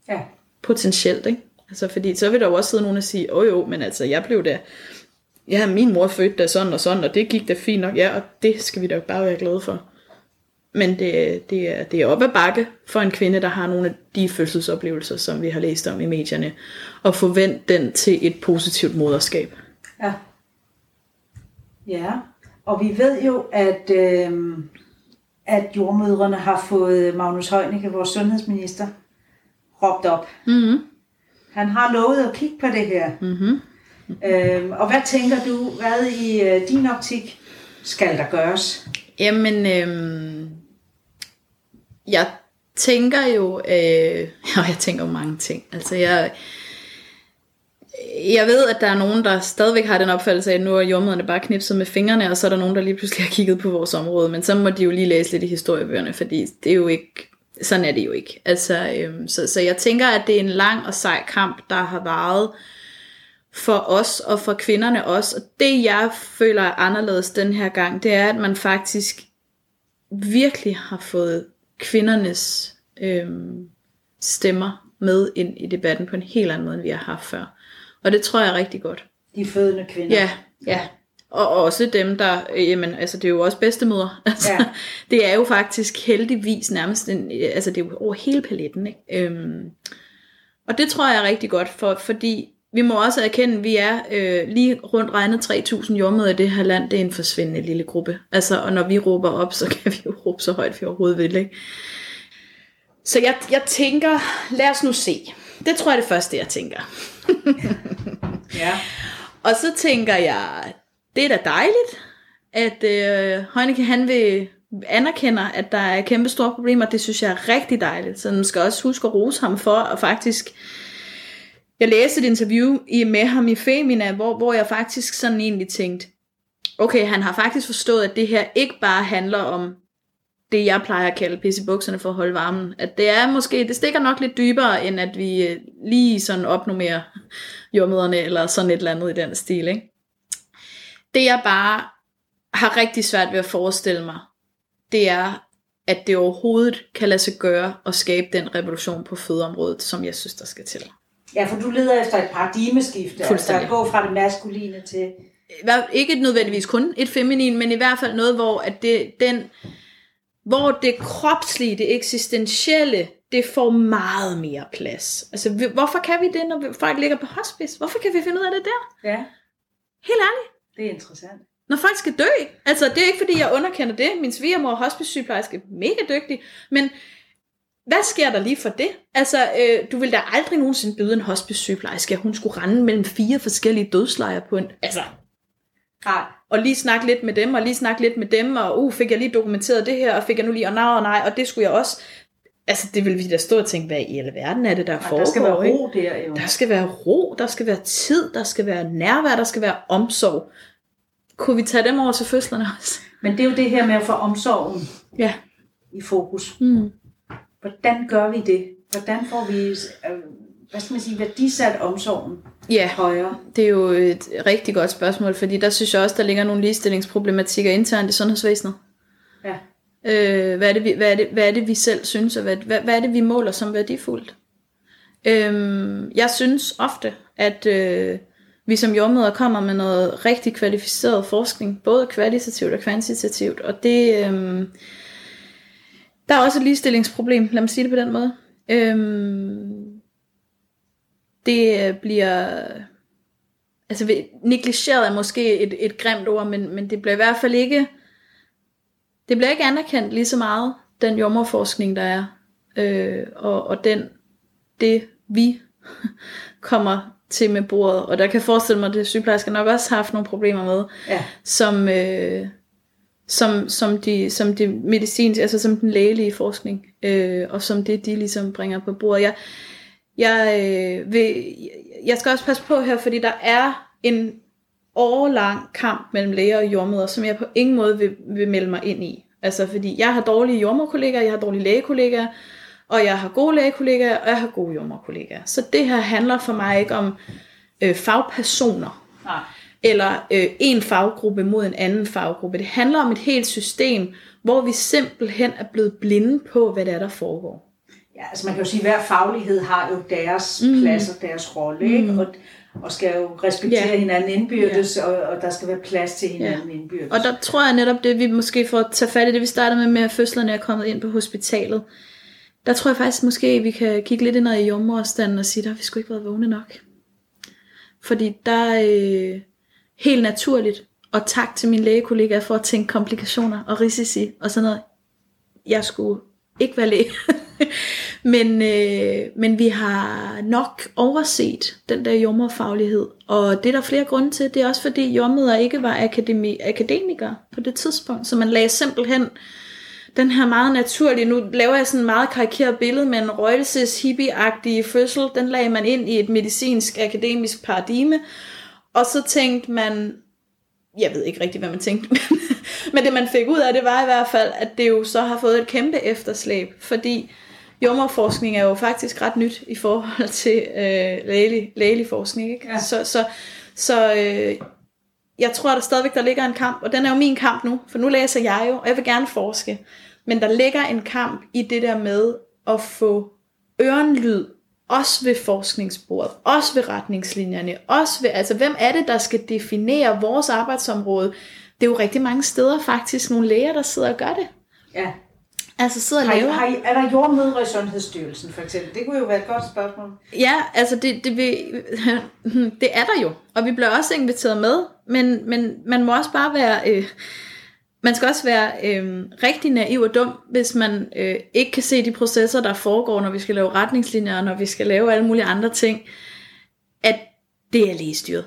ja. potentielt, ikke? Altså fordi så vil der jo også sidde nogen og sige, åh jo, men altså jeg blev da, ja min mor fødte da sådan og sådan, og det gik da fint nok, ja, og det skal vi da bare være glade for. Men det, det, er, det er op ad bakke for en kvinde, der har nogle af de fødselsoplevelser, som vi har læst om i medierne, og forvent den til et positivt moderskab. Ja. Ja, og vi ved jo, at, øh, at jordmødrene har fået Magnus Heunicke, vores sundhedsminister, råbt op. Mm-hmm. Han har lovet at kigge på det her. Mm-hmm. Øh, og hvad tænker du, hvad i øh, din optik skal der gøres? Jamen, øhm, jeg tænker jo, øh, og jeg tænker jo mange ting. Altså, jeg, jeg ved, at der er nogen, der stadigvæk har den opfattelse af, at nu er jordmøderne bare knipset med fingrene, og så er der nogen, der lige pludselig har kigget på vores område. Men så må de jo lige læse lidt i historiebøgerne, fordi det er jo ikke, sådan er det jo ikke. Altså, øhm, så, så jeg tænker, at det er en lang og sej kamp, der har varet for os og for kvinderne også. Og det jeg føler er anderledes den her gang, det er, at man faktisk virkelig har fået kvindernes øhm, stemmer med ind i debatten på en helt anden måde, end vi har haft før. Og det tror jeg er rigtig godt. De fødende kvinder. Ja, ja. Og også dem, der, øh, jamen, altså det er jo også bedstemødre. Altså, Ja. Det er jo faktisk heldigvis nærmest, en, øh, altså det er jo over hele paletten. Ikke? Øhm, og det tror jeg er rigtig godt, for, fordi vi må også erkende, at vi er øh, lige rundt regnet 3.000 jordmøder i det her land. Det er en forsvindende lille gruppe. Altså, og når vi råber op, så kan vi jo råbe så højt, vi overhovedet vil. Ikke? Så jeg, jeg tænker, lad os nu se. Det tror jeg er det første, jeg tænker. ja. Og så tænker jeg, det er da dejligt, at øh, Heunicke han vil anerkender, at der er kæmpe store problemer. Det synes jeg er rigtig dejligt. Så man skal også huske at rose ham for at faktisk... Jeg læste et interview med ham i Femina, hvor, hvor jeg faktisk sådan egentlig tænkte, okay, han har faktisk forstået, at det her ikke bare handler om det, jeg plejer at kalde pisse i bukserne for at holde varmen. At det er måske, det stikker nok lidt dybere, end at vi øh, lige sådan opnummerer jordmøderne, eller sådan et eller andet i den stil, ikke? Det jeg bare har rigtig svært ved at forestille mig, det er, at det overhovedet kan lade sig gøre at skabe den revolution på fødeområdet, som jeg synes, der skal til. Ja, for du leder efter et paradigmeskifte, altså at gå fra det maskuline til... Ikke nødvendigvis kun et feminin, men i hvert fald noget, hvor at det, den, hvor det kropslige, det eksistentielle, det får meget mere plads. Altså, hvorfor kan vi det, når folk ligger på hospice? Hvorfor kan vi finde ud af det der? Ja, Helt ærligt. det er interessant. Når folk skal dø. Altså, det er ikke, fordi jeg underkender det. Min svigermor er hospice-sygeplejerske, mega dygtig. Men hvad sker der lige for det? Altså, øh, du vil da aldrig nogensinde byde en hospice-sygeplejerske, at hun skulle rende mellem fire forskellige dødslejre på en... Altså, Nej, og lige snakke lidt med dem, og lige snakke lidt med dem, og uh, fik jeg lige dokumenteret det her, og fik jeg nu lige, og nej, og nej, og det skulle jeg også. Altså, det vil vi da stå og tænke, hvad i alverden er det, der Nej, foregår? der skal være ikke? ro der jo. Der skal være ro, der skal være tid, der skal være nærvær, der skal være omsorg. Kunne vi tage dem over til fødslerne også? Men det er jo det her med at få omsorgen Ja. i fokus. Mm. Hvordan gør vi det? Hvordan får vi, øh, hvad skal man sige, værdisat omsorgen Ja, højere? det er jo et rigtig godt spørgsmål, fordi der synes jeg også, der ligger nogle ligestillingsproblematikker internt i sundhedsvæsenet. Ja. Øh, hvad, er det, vi, hvad, er det, hvad er det, vi selv synes, og hvad, hvad, hvad er det, vi måler som værdifuldt? Øhm, jeg synes ofte, at øh, vi som jordmøder kommer med noget rigtig kvalificeret forskning, både kvalitativt og kvantitativt, og det, øhm, der er også et ligestillingsproblem, lad mig sige det på den måde. Øhm, det bliver, altså negligeret er måske et, et grimt ord, men, men det bliver i hvert fald ikke, det bliver ikke anerkendt lige så meget, den jordmorforskning, der er, øh, og, og den, det vi kommer til med bordet, og der kan jeg forestille mig, at det sygeplejersker nok også har haft nogle problemer med, Ja. som, øh, som, som, de, som de medicinske, altså som den lægelige forskning, øh, og som det, de ligesom bringer på bordet. Jeg, jeg, øh, vil, jeg skal også passe på her, fordi der er en årlang kamp mellem læger og jordmøder, som jeg på ingen måde vil, vil melde mig ind i. Altså fordi jeg har dårlige jordmorkollegaer, jeg har dårlige lægekollegaer, og jeg har gode lægekollegaer, og jeg har gode jordmorkollegaer. Så det her handler for mig ikke om øh, fagpersoner, Nej eller øh, en faggruppe mod en anden faggruppe. Det handler om et helt system, hvor vi simpelthen er blevet blinde på, hvad det er, der foregår. Ja, altså man kan jo sige, at hver faglighed har jo deres mm. plads og deres rolle, ikke? Og, og skal jo respektere Ja. hinanden indbyrdes, og, og der skal være plads til hinanden Ja. indbyrdes. Og der tror jeg netop det, vi måske får tage fat i det, vi startede med, med at fødslerne er kommet ind på hospitalet. Der tror jeg faktisk måske, vi kan kigge lidt ind i jordmorstanden og sige, der har vi sgu ikke været vågne nok. Fordi der er øh, helt naturligt, og tak til min lægekollega for at tænke komplikationer og risici og sådan noget. Jeg skulle ikke være læge. men, øh, men vi har nok overset den der jommerfaglighed. Og det er der flere grunde til. Det er også fordi jommeder ikke var akademi, akademikere på det tidspunkt. Så man lagde simpelthen den her meget naturlige, nu laver jeg sådan en meget karikeret billede med en røgelses hippie fødsel, den lagde man ind i et medicinsk akademisk paradigme, og så tænkte man, jeg ved ikke rigtig, hvad man tænkte, men, men det man fik ud af det var i hvert fald, at det jo så har fået et kæmpe efterslæb, fordi jordmorforskning er jo faktisk ret nyt i forhold til øh, lægelig, lægelig forskning. Ikke? Ja. Så, så, så øh, jeg tror, der stadigvæk der ligger en kamp, og den er jo min kamp nu, for nu læser jeg jo, og jeg vil gerne forske. Men der ligger en kamp i det der med at få ørenlyd, også ved forskningsbordet, også ved retningslinjerne, også ved, altså hvem er det, der skal definere vores arbejdsområde? Det er jo rigtig mange steder faktisk nogle læger, der sidder og gør det. ja. Altså sidder og Har I, har I, er der jordmødre i Sundhedsstyrelsen for eksempel? Det kunne jo være et godt spørgsmål. Ja, altså det, det, vil, det er der jo, og vi bliver også inviteret med, men, men man må også bare være, øh, man skal også være øh, rigtig naiv og dum, hvis man øh, ikke kan se de processer, der foregår, når vi skal lave retningslinjer, og når vi skal lave alle mulige andre ting, at det er lægestyret.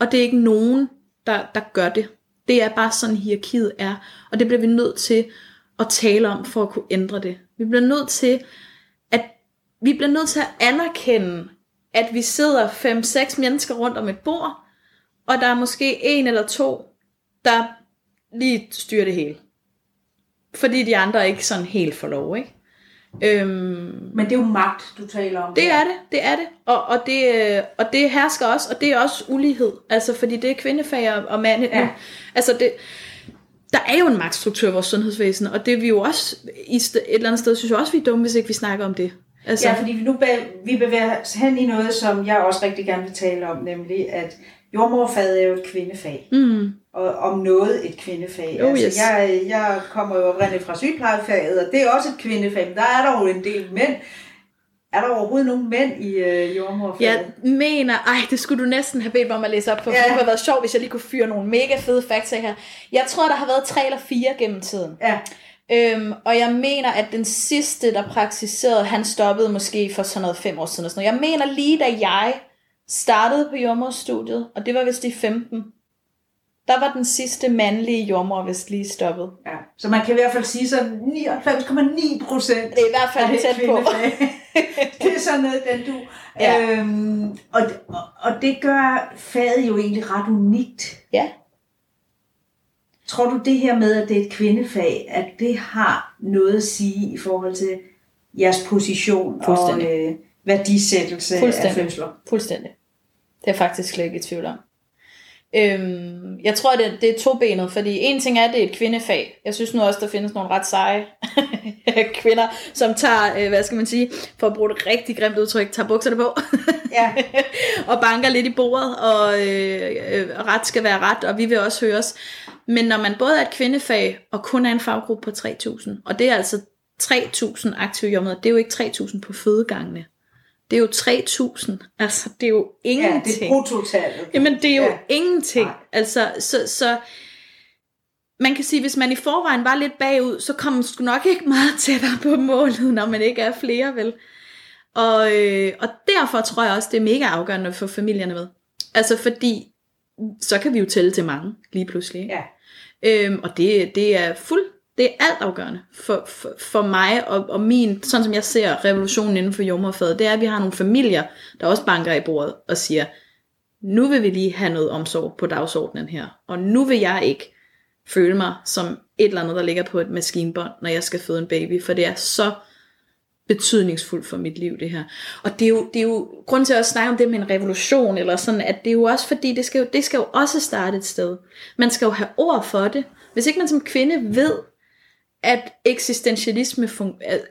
Og det er ikke nogen, der, der gør det. Det er bare sådan, hierarkiet er, og det bliver vi nødt til at tale om, for at kunne ændre det. Vi bliver nødt til at vi bliver nødt til at anerkende, at vi sidder 5-6 mennesker rundt om et bord, og der er måske en eller to, der lige styrer det hele. Fordi de andre ikke sådan helt får lov, ikke? Øhm, Men det er jo magt, du taler om. det der. er det, det er det. Og, og, det, øh, og det hersker også, og det er også ulighed. Altså, fordi det er kvindefag og, og mand. Ja. Altså, det, der er jo en magtstruktur i vores sundhedsvæsen, og det er vi jo også, i et eller andet sted, synes jeg også, vi er dumme, hvis ikke vi snakker om det. Altså. Ja, fordi vi nu bevæger, vi bevæger os hen i noget, som jeg også rigtig gerne vil tale om, nemlig at jordmorfaget er jo et kvindefag. Mm. Og om noget et kvindefag. Oh, altså, yes. jeg, jeg kommer jo oprindeligt fra sygeplejefaget, og det er også et kvindefag, men der er der jo en del mænd. Er der overhovedet nogen mænd i øh, jordmorfaget? Jeg mener, ej, det skulle du næsten have bedt mig om at læse op på, for Ja. det kunne have været sjovt, hvis jeg lige kunne fyre nogle mega fede facts her. Jeg tror, der har været tre eller fire gennem tiden. Ja, Øhm, og jeg mener, at den sidste, der praktiserede, han stoppede måske for sådan noget fem år siden. Og sådan noget. Jeg mener lige, da jeg startede på jordmorstudiet, og det var vist i 15, der var den sidste mandlige jordmor vist lige stoppet. ja. Så man kan i hvert fald sige så 99,9 procent Det er i hvert fald tæt på. det er sådan noget, den du. Ja. Øhm, og, og, og det gør faget jo egentlig ret unikt. Ja. Tror du det her med, at det er et kvindefag, at det har noget at sige i forhold til jeres position og øh, værdisættelse af fødsler? Fuldstændig. Det er jeg faktisk slet ikke i tvivl om. Øhm, jeg tror, det, det er tobenet, fordi en ting er, at det er et kvindefag. Jeg synes nu også, der findes nogle ret seje kvinder, som tager, øh, hvad skal man sige, for at bruge et rigtig grimt udtryk, tager bukserne på Ja. og banker lidt i bordet, og øh, øh, ret skal være ret, og vi vil også høres. Men når man både er et kvindefag, og kun er en faggruppe på 3.000, og det er altså 3.000 aktive jordmøder, det er jo ikke 3.000 på fødegangene. Det er jo 3.000. Altså, det er jo ja, ingenting. det er bruttotallet. Jamen, det er jo Ja. ja. ingenting. Nej. Altså, så, så man kan sige, hvis man i forvejen var lidt bagud, så kommer man sgu nok ikke meget tættere på målet, når man ikke er flere, vel? Og, øh, og derfor tror jeg også, det er mega afgørende at få familierne med. Altså, fordi så kan vi jo tælle til mange lige pludselig. ikke? Ja. Øhm, og det, det er fuld, det er alt afgørende for, for, for mig og, og min, sådan som jeg ser revolutionen inden for jordmorfaget, det er, at vi har nogle familier, der også banker i bordet og siger, nu vil vi lige have noget omsorg på dagsordenen her, og nu vil jeg ikke føle mig som et eller andet, der ligger på et maskinbånd, når jeg skal føde en baby, for det er så betydningsfuldt for mit liv, det her. Og det er jo, det er jo grund til at snakke om det med en revolution, eller sådan, at det er jo også fordi, det skal jo, det skal jo også starte et sted. Man skal jo have ord for det. Hvis ikke man som kvinde ved, at eksistentialisme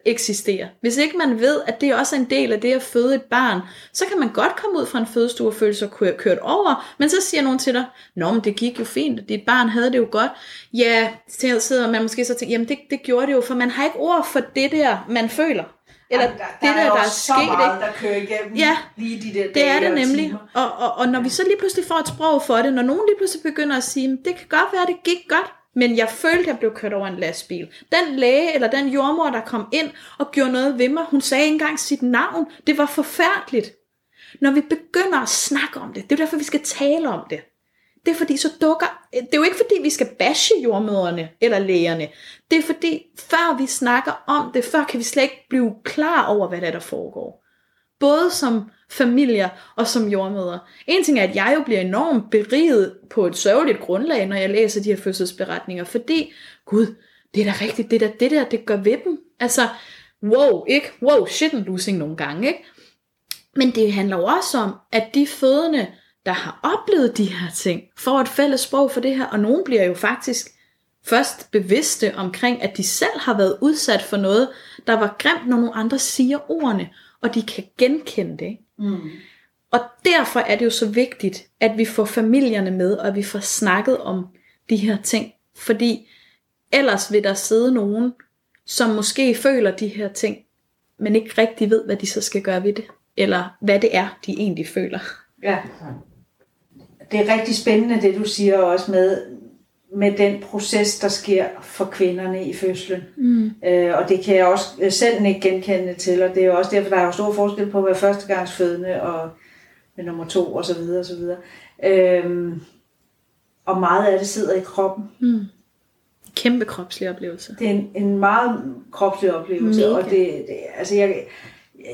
eksisterer. Hvis ikke man ved, at det også er en del af det at føde et barn, så kan man godt komme ud fra en fødestue og føle sig kø- kørt over, men så siger nogen til dig, Nå, men det gik jo fint, og dit barn havde det jo godt. Ja, så sidder man måske så tænker, jamen det, det gjorde det jo, for man har ikke ord for det der, man føler. Eller Jamen, det der, der jo er så sket, meget, der kører igennem Ja, lige de der Det er det og nemlig. Og, og, og når vi så lige pludselig får et sprog for det, når nogen lige pludselig begynder at sige, det kan godt være, det gik godt, men jeg følte, at jeg blev kørt over en lastbil. Den læge eller den jordmor, der kom ind og gjorde noget ved mig, hun sagde ikke engang sit navn. Det var forfærdeligt. Når vi begynder at snakke om det, det er derfor, vi skal tale om det. Det er fordi, så dukker... Det er jo ikke fordi, vi skal bashe jordmøderne eller lægerne. Det er fordi, før vi snakker om det, før kan vi slet ikke blive klar over, hvad der, er, der foregår. Både som familier og som jordmøder. En ting er, at jeg jo bliver enormt beriget på et sørgeligt grundlag, når jeg læser de her fødselsberetninger, fordi, gud, det er da rigtigt, det der, det der, det gør ved dem. Altså, wow, ikke? Wow, shit en losing nogle gange, ikke? Men det handler jo også om, at de fødende, der har oplevet de her ting, får et fælles sprog for det her, og nogen bliver jo faktisk først bevidste omkring, at de selv har været udsat for noget, der var grimt, når nogle andre siger ordene, og de kan genkende det. ikke? Mm. Og derfor er det jo så vigtigt, at vi får familierne med, og at vi får snakket om de her ting. Fordi ellers vil der sidde nogen, som måske føler de her ting, men ikke rigtig ved, hvad de så skal gøre ved det. Eller hvad det er, de egentlig føler. Ja. Det er rigtig spændende, det du siger også med, med den proces, der sker for kvinderne i fødslen. Mm. Øh, og det kan jeg også øh, selv ikke genkende til, og det er jo også derfor, der er jo stor forskel på at være førstegangsfødende og med nummer to og så videre og så videre. Øhm, og meget af det sidder i kroppen. Mm. Kæmpe kropslig oplevelse. Det er en, en meget kropslig oplevelse, Mega. og det, det, altså jeg,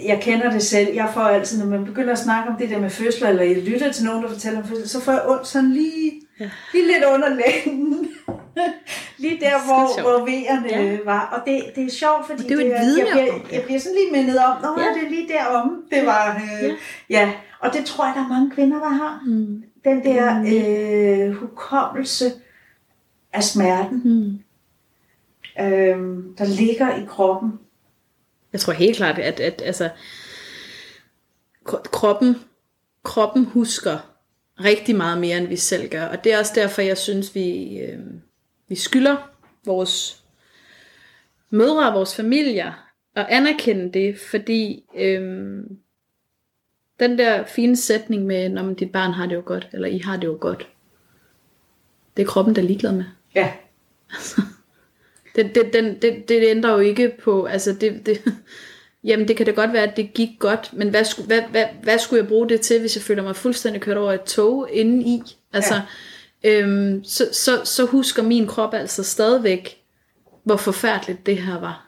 jeg kender det selv. Jeg får altid, når man begynder at snakke om det der med fødsler, eller jeg lytter til nogen, der fortæller om fødsler, så får jeg ondt sådan lige, Ja. lige lidt under lægen. lige der, hvor, hvor vejerne Ja. var. Og det, det er sjovt, fordi det er jo et jeg, vidne bliver, det. jeg bliver sådan lige mindet om, Nå, Ja. det er lige derom. Det var, øh, Ja. ja. Og det tror jeg, der er mange kvinder, der har. Mm. Den der øh, hukommelse af smerten, Mm. øhm, der ligger i kroppen. Jeg tror helt klart, at, at altså, kro- kroppen, kroppen husker rigtig meget mere, end vi selv gør. Og det er også derfor, jeg synes, vi, øh, vi skylder vores mødre og vores familier at anerkende det, fordi øh, den der fine sætning med, når dit barn har det jo godt, eller I har det jo godt, det er kroppen, der er ligeglad med. Ja, Det, det, den, det, det ændrer jo ikke på, altså det, det, jamen det kan da godt være, at det gik godt, men hvad, skulle, hvad, hvad, hvad skulle jeg bruge det til, hvis jeg føler mig fuldstændig kørt over et tog inde i? Altså, ja. øhm, så, så, så husker min krop altså stadigvæk, hvor forfærdeligt det her var.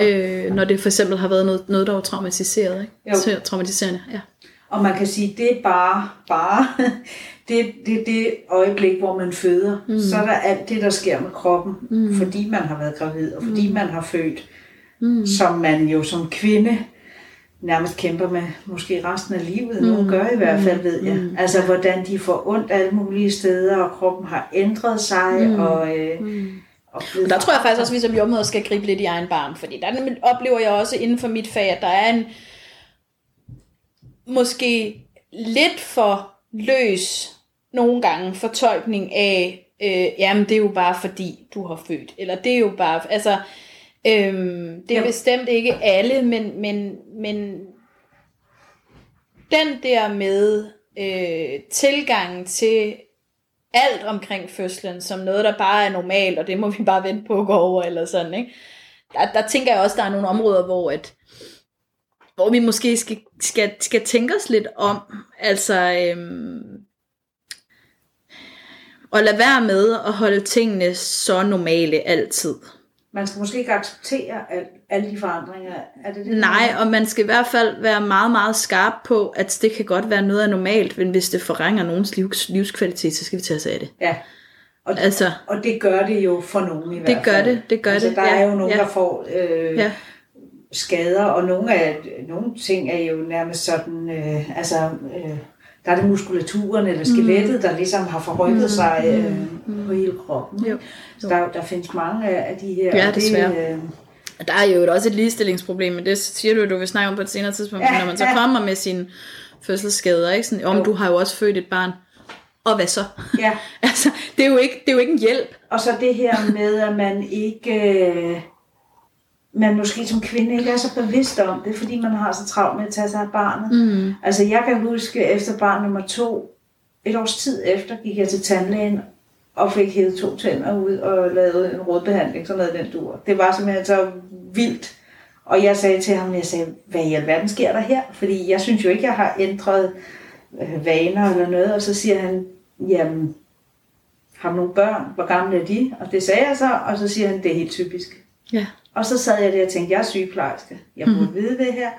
Øh, når det for eksempel har været noget, noget der var traumatiseret, ikke? Jo. Så, traumatiserende, ja. og man kan sige, det er bare, bare det, det, det øjeblik, hvor man føder. Mm. Så er der alt det, der sker med kroppen, mm. fordi man har været gravid, og fordi mm. man har født, mm. som man jo som kvinde nærmest kæmper med, måske resten af livet. Mm. Nogle gør i hvert fald, ved jeg. Mm. Altså, hvordan de får ondt alle mulige steder, og kroppen har ændret sig, mm. og... Øh, mm. og Der tror jeg faktisk også, at vi som jordmøder skal gribe lidt i egen barm, fordi der oplever jeg også inden for mit fag, at der er en måske lidt for løs nogle gange fortolkning af, øh, jamen det er jo bare fordi, du har født, eller det er jo bare, altså, øhm, det er Jamen. bestemt ikke alle, men, men, men den der med øh, tilgangen til alt omkring fødslen, som noget, der bare er normalt, og det må vi bare vente på at gå over, eller sådan, ikke? Der, der tænker jeg også, der er nogle områder, hvor at, hvor vi måske skal, skal, skal tænke os lidt om, altså øhm, at lade være med at holde tingene så normale altid. Man skal måske ikke acceptere al, alle de forandringer. Er det det? Nej, og man skal i hvert fald være meget, meget skarp på, at det kan godt være noget af normalt, men hvis det forringer nogens livs, livskvalitet, så skal vi tage os af det. Ja. Og, Altså, og det gør det jo for nogen i hvert fald. gør det, det gør altså, det, Der ja, er jo nogen, ja. der får øh, ja, skader, og nogle, af, nogle ting er jo nærmest sådan, øh, altså, øh, der er det muskulaturen eller skelettet, mm. der ligesom har forrykket mm. sig øh, mm. på hele kroppen. Jo. Så der, der findes mange af de her. Ja, og det, desværre. øh, Der er jo også et ligestillingsproblem, men det siger du, at du vil snakke om på et senere tidspunkt, ja, når man så ja. kommer med sine fødselsskader, ikke? Sådan, om Jo. du har jo også født et barn. Og hvad så? ja. altså, det er, jo ikke, det er jo ikke en hjælp. Og så det her med, at man ikke... Øh, man måske som kvinde ikke er så bevidst om det, fordi man har så travlt med at tage sig af barnet. Mm. Altså jeg kan huske, efter barn nummer to, et års tid efter, gik jeg til tandlægen og fik hævet to tænder ud og lavet en rådbehandling, sådan noget den dur. Det var simpelthen så vildt. Og jeg sagde til ham, jeg sagde, hvad i alverden sker der her? Fordi jeg synes jo ikke, jeg har ændret øh, vaner eller noget. Og så siger han, jamen, har nogle børn? Hvor gamle er de? Og det sagde jeg så, og så siger han, det er helt typisk. Ja. Og så sad jeg der og tænkte, jeg er sygeplejerske. Jeg burde mm. vide det her.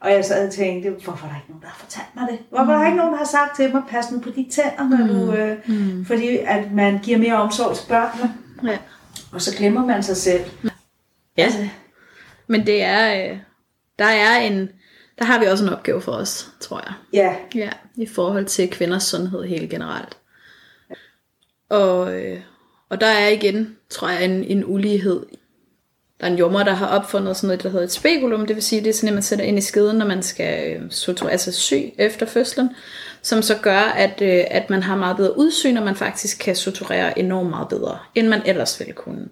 Og jeg sad og tænkte, hvorfor er der ikke nogen, der har fortalt mig det? Hvorfor er der ikke nogen, der har sagt til mig, pas nu på de tænder, når du, øh, Mm. fordi at man giver mere omsorg til børnene. Ja. Og så glemmer man sig selv. ja. Altså, Men det er, øh, der er en, der har vi også en opgave for os, tror jeg. ja, Ja, i forhold til kvinders sundhed helt generelt. Og, øh, og der er igen, tror jeg, en, en ulighed. Der er en jommer, der har opfundet sådan noget, der hedder et spekulum, det vil sige, det er sådan, at man sætter ind i skeden, når man skal øh, altså sy efter fødslen, som så gør, at, øh, at man har meget bedre udsyn, og man faktisk kan suturere enormt meget bedre, end man ellers ville kunne.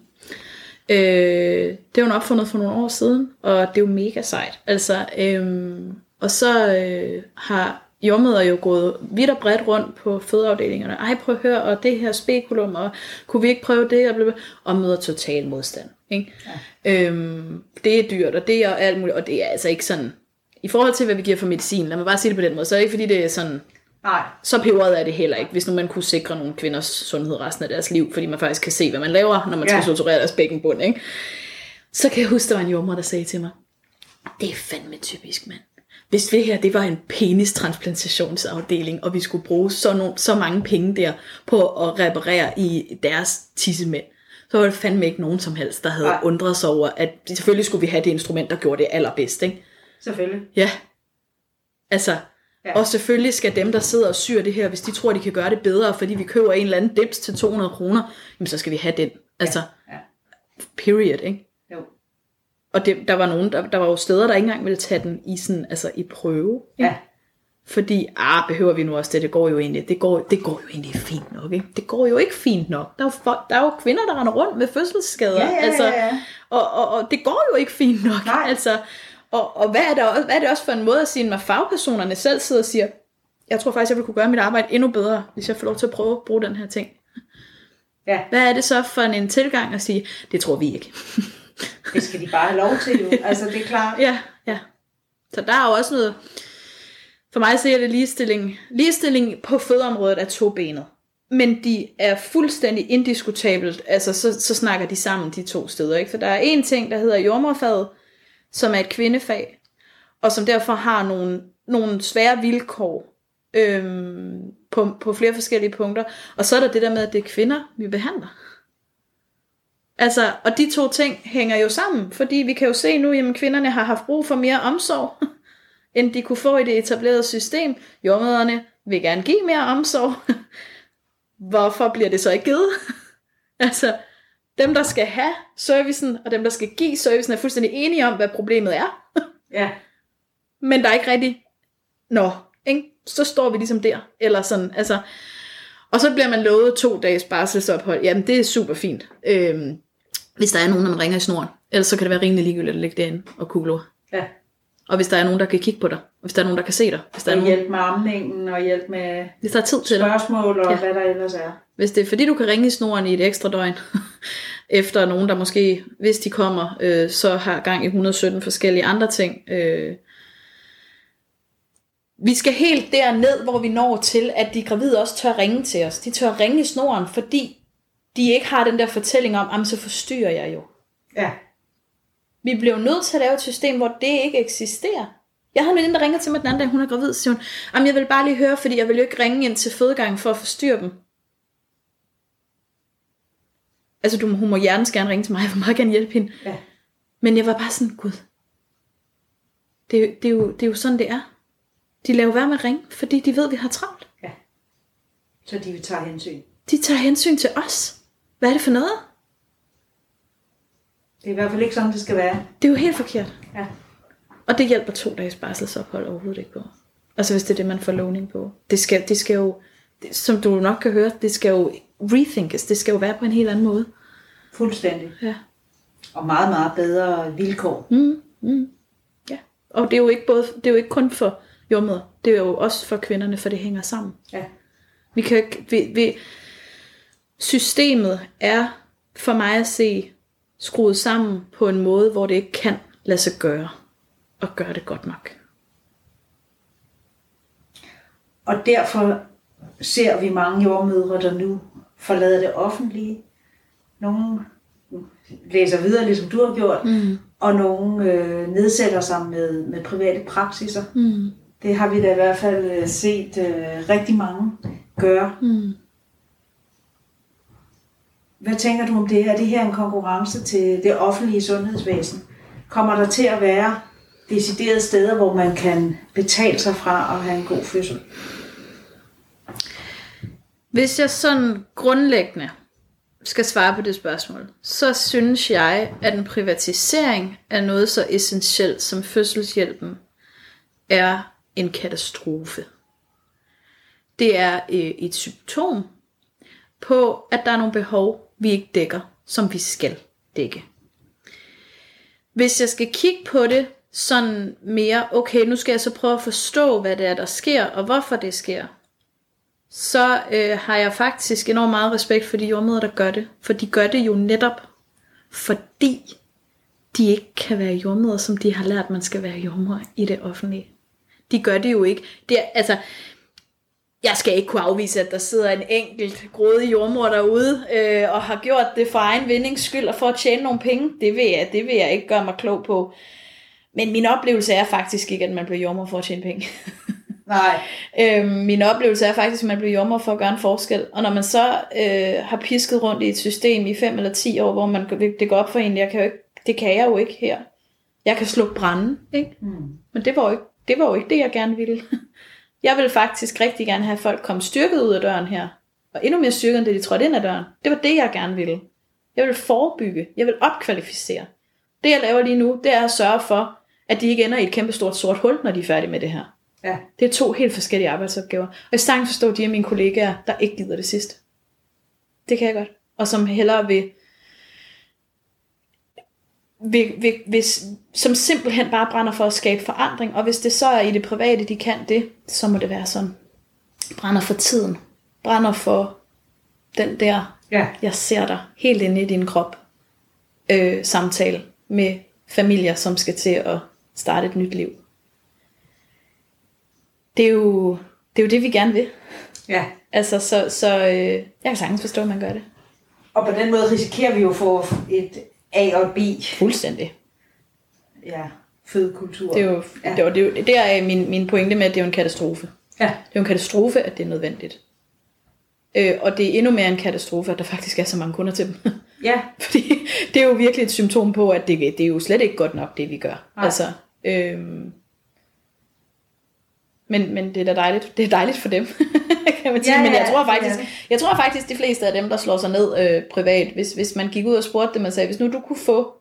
Øh, det er jo opfundet for nogle år siden, og det er jo mega sejt. Altså, øh, og så øh, har jordmøder jo gået vidt og bredt rundt på fødeafdelingerne. Ej, prøv at høre, og det her spekulum, og kunne vi ikke prøve det? Og, og møder total modstand. Ikke? Ja. Øhm, det er dyrt, og det er alt muligt, og det er altså ikke sådan... I forhold til, hvad vi giver for medicin, lad mig bare sige det på den måde, så er det ikke fordi, det er sådan nej. så peberet er det heller ikke, hvis nu man kunne sikre nogle kvinders sundhed resten af deres liv, fordi man faktisk kan se, hvad man laver, når man skal Ja. suturere deres bækkenbund, ikke? Så kan jeg huske, der var en jordmor, der sagde til mig, det er fandme typisk, mand. Hvis det her, det var en penistransplantationsafdeling, og vi skulle bruge så, nogle, så mange penge der på at reparere i deres tissemænd, så var det fandme ikke nogen som helst, der havde Nej. undret sig over, at selvfølgelig skulle vi have det instrument, der gjorde det allerbedst, ikke? Selvfølgelig. Ja. Altså, Ja. Og selvfølgelig skal dem, der sidder og syr det her, hvis de tror, de kan gøre det bedre, fordi vi køber en eller anden dims til 200 kroner, jamen så skal vi have den. Altså, Ja. Ja. period, ikke? Jo. Og det, der var nogen, der, der var jo steder, der ikke engang ville tage den i sådan, altså i prøve. Ikke? Ja. Fordi, ah, behøver vi nu også det? Det går jo egentlig, det går, det går jo egentlig fint nok, ikke? Det går jo ikke fint nok. Der er jo, folk, der er jo kvinder, der render rundt med fødselsskader. Ja, ja, altså, ja, ja. Og, og, og det går jo ikke fint nok. Nej. Altså, og, og hvad, er der, også- hvad er det også for en måde at sige, når fagpersonerne selv sidder og siger, jeg tror faktisk, jeg vil kunne gøre mit arbejde endnu bedre, hvis jeg får lov til at prøve at bruge den her ting. Ja. Hvad er det så for en, en tilgang at sige, det tror vi ikke. Det skal de bare have lov til jo. Altså, det er klart. Ja, ja. Så der er jo også noget, for mig ser det ligestilling. Ligestilling på fødeområdet er tobenet. Men de er fuldstændig indiskutabelt, altså så, så snakker de sammen de to steder. Ikke? For der er en ting, der hedder jordmorfaget, som er et kvindefag, og som derfor har nogle, nogle svære vilkår øhm, på, på flere forskellige punkter. Og så er der det der med, at det er kvinder, vi behandler. Altså, og de to ting hænger jo sammen, fordi vi kan jo se nu, at kvinderne har haft brug for mere omsorg, end de kunne få i det etablerede system. Jordmøderne vil gerne give mere omsorg. Hvorfor bliver det så ikke givet? altså, dem, der skal have servicen, og dem, der skal give servicen, er fuldstændig enige om, hvad problemet er. Ja. Men der er ikke rigtig, nå, ikke? så står vi ligesom der. Eller sådan, altså. Og så bliver man lovet to dages barselsophold. Jamen, det er super fint. Øhm, hvis der er nogen, der man ringer i snoren. Ellers så kan det være rimelig ligegyldigt at ligge derinde og kugle Ja. Og hvis der er nogen, der kan kigge på dig. Hvis der er nogen, der kan se dig. Hvis der er, Og nogen, hjælp med amningen, og hjælp med hvis der er tid til spørgsmål, og Ja. hvad der ellers er. Hvis det er fordi, du kan ringe i snoren i et ekstra døgn, efter nogen, der måske, hvis de kommer, øh, så har gang i 117 forskellige andre ting. Øh. Vi skal helt derned, hvor vi når til, at de gravide også tør ringe til os. De tør ringe i snoren, fordi de ikke har den der fortælling om, at så forstyrrer jeg jo. Ja. Vi bliver nødt til at lave et system, hvor det ikke eksisterer. Jeg har en veninde, der ringer til mig den anden dag, hun er gravid, siger hun, "Jamen, jeg vil bare lige høre, fordi jeg vil jo ikke ringe ind til fødegangen for at forstyrre dem. Altså, du, hun må hjertens gerne ringe til mig, jeg vil meget gerne hjælpe hende. Ja. Men jeg var bare sådan, gud, det, er jo- det, er jo, det er jo sådan, det er. De laver være med at ringe, fordi de ved, at vi har travlt. ja. Så de vil tage hensyn. De tager hensyn til os. Hvad er det for noget? Det er i hvert fald ikke sådan, det skal være. Det er jo helt forkert. Ja. Og det hjælper to dages barselsophold overhovedet ikke på. Altså hvis det er det, man får lovning på. Det skal, det skal jo, det, som du nok kan høre, det skal jo rethinkes. Det skal jo være på en helt anden måde. Fuldstændig. Ja. Og meget, meget bedre vilkår. Mm, mm, ja. Og det er, jo ikke både, det er jo ikke kun for jordmøder. Det er jo også for kvinderne, for det hænger sammen. Ja. Vi kan ikke, vi, vi, systemet er for mig at se skruet sammen på en måde, hvor det ikke kan lade sig gøre. Og gøre det godt nok. Og derfor ser vi mange jordmødre, der nu forlader det offentlige. Nogle læser videre, ligesom du har gjort, Mm. og nogle øh, nedsætter sig med, med private praksiser. Mm. Det har vi da i hvert fald øh, set øh, rigtig mange gøre. Mm. Hvad tænker du om det? Er det her en konkurrence til det offentlige sundhedsvæsen? Kommer der til at være deciderede steder, hvor man kan betale sig fra at have en god fødsel? Hvis jeg sådan grundlæggende skal svare på det spørgsmål, så synes jeg, at en privatisering af noget så essentielt som fødselshjælpen er en katastrofe. Det er øh, et symptom på, at der er nogle behov, vi ikke dækker, som vi skal dække. Hvis jeg skal kigge på det sådan mere, okay, nu skal jeg så prøve at forstå, hvad det er, der sker, og hvorfor det sker, så øh, har jeg faktisk enormt meget respekt for de jordmøder, der gør det. For de gør det jo netop, fordi de ikke kan være jordmøder, som de har lært, man skal være jordmøder i det offentlige. De gør det jo ikke. Det er, altså, jeg skal ikke kunne afvise, at der sidder en enkelt grådig jordmor derude, øh, og har gjort det for egen vindings skyld, og for at tjene nogle penge. Det vil, jeg, det vil jeg ikke gøre mig klog på. Men min oplevelse er faktisk ikke, at man bliver jordmor for at tjene penge. Nej. Øhm, min oplevelse er faktisk, at man bliver jommer for at gøre en forskel. Og når man så øh, har pisket rundt i et system i 5 eller 10 år, hvor man, det går op for en, jeg kan jo ikke, det kan jeg jo ikke her. Jeg kan slukke branden, ikke? Mm. Men det var, jo ikke, det var jo ikke det, jeg gerne ville. Jeg vil faktisk rigtig gerne have, at folk kom styrket ud af døren her. Og endnu mere styrket, end det de trådte ind ad døren. Det var det, jeg gerne ville. Jeg vil forebygge. Jeg vil opkvalificere. Det, jeg laver lige nu, det er at sørge for, at de ikke ender i et kæmpe stort sort hul, når de er færdige med det her. Ja. Det er to helt forskellige arbejdsopgaver. Og jeg sagtens forstå de af mine kollegaer, der ikke gider det sidste. Det kan jeg godt. Og som hellere vil, vil, vil, hvis, som simpelthen bare brænder for at skabe forandring. Og hvis det så er i det private, de kan det, så må det være sådan. Brænder for tiden. Brænder for den der, Ja. jeg ser dig helt inde i din krop. Øh, samtale med familier, som skal til at starte et nyt liv. Det er jo det, er jo det vi gerne vil. ja. Altså, så, så øh, jeg kan sagtens forstå, at man gør det. Og på den måde risikerer vi jo at få et A og B. Fuldstændig. Ja. Fødekultur. Det er jo, Ja. det, var, det, er jo, det er min, min pointe med, at det er jo en katastrofe. Ja. Det er jo en katastrofe, at det er nødvendigt. Øh, og det er endnu mere en katastrofe, at der faktisk er så mange kunder til dem. Ja. Fordi det er jo virkelig et symptom på, at det, det er jo slet ikke godt nok, det vi gør. Nej. Altså, øhm, men, men det er da dejligt. Det er dejligt for dem, kan man sige. Ja, men jeg ja, tror faktisk, det. jeg tror faktisk, de fleste af dem, der slår sig ned øh, privat, hvis, hvis man gik ud og spurgte dem og sagde, hvis nu du kunne få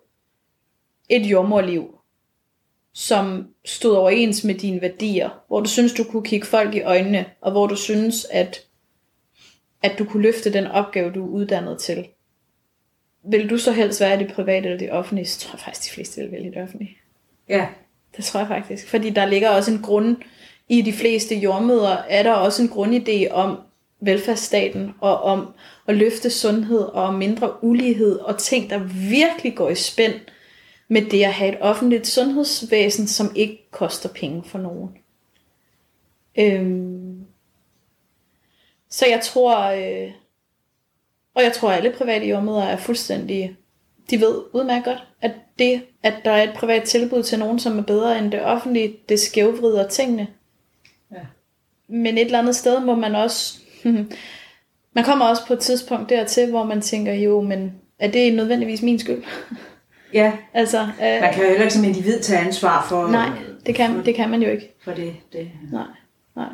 et jordmorliv, som stod overens med dine værdier, hvor du synes, du kunne kigge folk i øjnene, og hvor du synes, at, at du kunne løfte den opgave, du er uddannet til. Vil du så helst være i det private eller det offentlige? Så tror jeg faktisk, de fleste vil vælge det offentlige. Ja. Det tror jeg faktisk. Fordi der ligger også en grund, i de fleste jordmøder er der også en grundidé om velfærdsstaten, og om at løfte sundhed og mindre ulighed, og ting, der virkelig går i spænd med det at have et offentligt sundhedsvæsen, som ikke koster penge for nogen. Øhm, så jeg tror, øh, og jeg tror, at alle private jordmøder er fuldstændig, de ved udmærket godt, at det, at der er et privat tilbud til nogen, som er bedre end det offentlige, det skævvrider tingene. Men et eller andet sted må man også, man kommer også på et tidspunkt dertil, hvor man tænker, jo, men er det nødvendigvis min skyld? Ja. altså, øh, Man kan jo heller ikke som individ tage ansvar for, nej, det kan, det kan man jo ikke. for det. det. Nej, nej.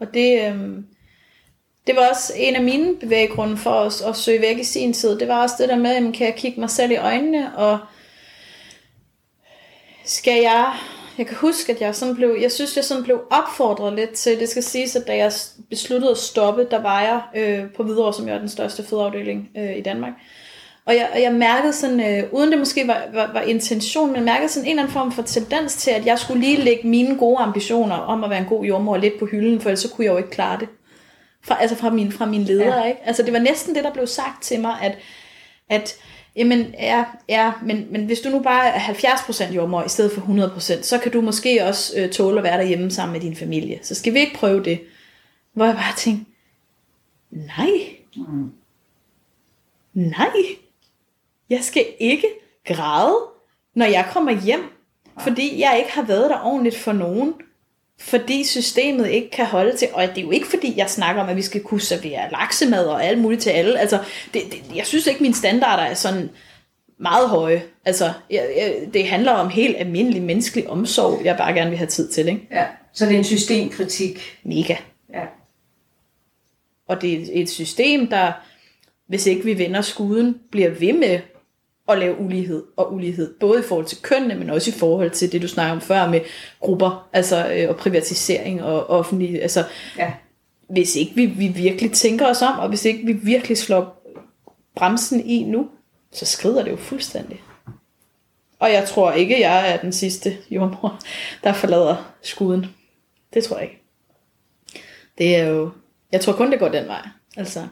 Og det, øhm, det var også en af mine bevæggrunde for os at søge væk i sin tid. Det var også det der med, jamen, kan jeg kigge mig selv i øjnene, og skal jeg... Jeg kan huske, at jeg sådan blev, jeg synes, jeg sådan blev opfordret lidt til, det skal siges, at da jeg besluttede at stoppe, der var jeg øh, på Hvidovre, som jo er den største fødeafdeling øh, i Danmark. Og jeg, og jeg mærkede sådan, øh, uden det måske var, var, var intention, men mærkede sådan en eller anden form for tendens til, at jeg skulle lige lægge mine gode ambitioner om at være en god jordmor lidt på hylden, for ellers så kunne jeg jo ikke klare det. Fra, altså fra min, fra min leder, ja. ikke? Altså det var næsten det, der blev sagt til mig, at, at jamen, ja, ja men, men hvis du nu bare er 70% jordmor i stedet for 100%, så kan du måske også øh, tåle at være derhjemme sammen med din familie. Så skal vi ikke prøve det? Hvor jeg bare tænkte, nej, Mm. nej, jeg skal ikke græde, når jeg kommer hjem, fordi jeg ikke har været der ordentligt for nogen. Fordi systemet ikke kan holde til, og det er jo ikke fordi, jeg snakker om, at vi skal kunne servere laksemad og alt muligt til alle. Altså, det, det, jeg synes ikke, mine standarder er sådan meget høje. Altså, jeg, jeg, det handler om helt almindelig menneskelig omsorg, jeg bare gerne vil have tid til, ikke? Ja. Så det er en systemkritik. Mega. Ja. Og det er et system, der, hvis ikke vi vender skuden, bliver ved med at lave ulighed og ulighed. Både i forhold til kønnene, men også i forhold til det, du snakker om før med grupper, altså øh, og privatisering og offentlig. Altså, Ja. hvis ikke vi, vi virkelig tænker os om, og hvis ikke vi virkelig slår bremsen i nu, så skrider det jo fuldstændig. Og jeg tror ikke, jeg er den sidste jordmor, der forlader skuden. Det tror jeg ikke. Det er jo... Jeg tror kun, det går den vej. Altså,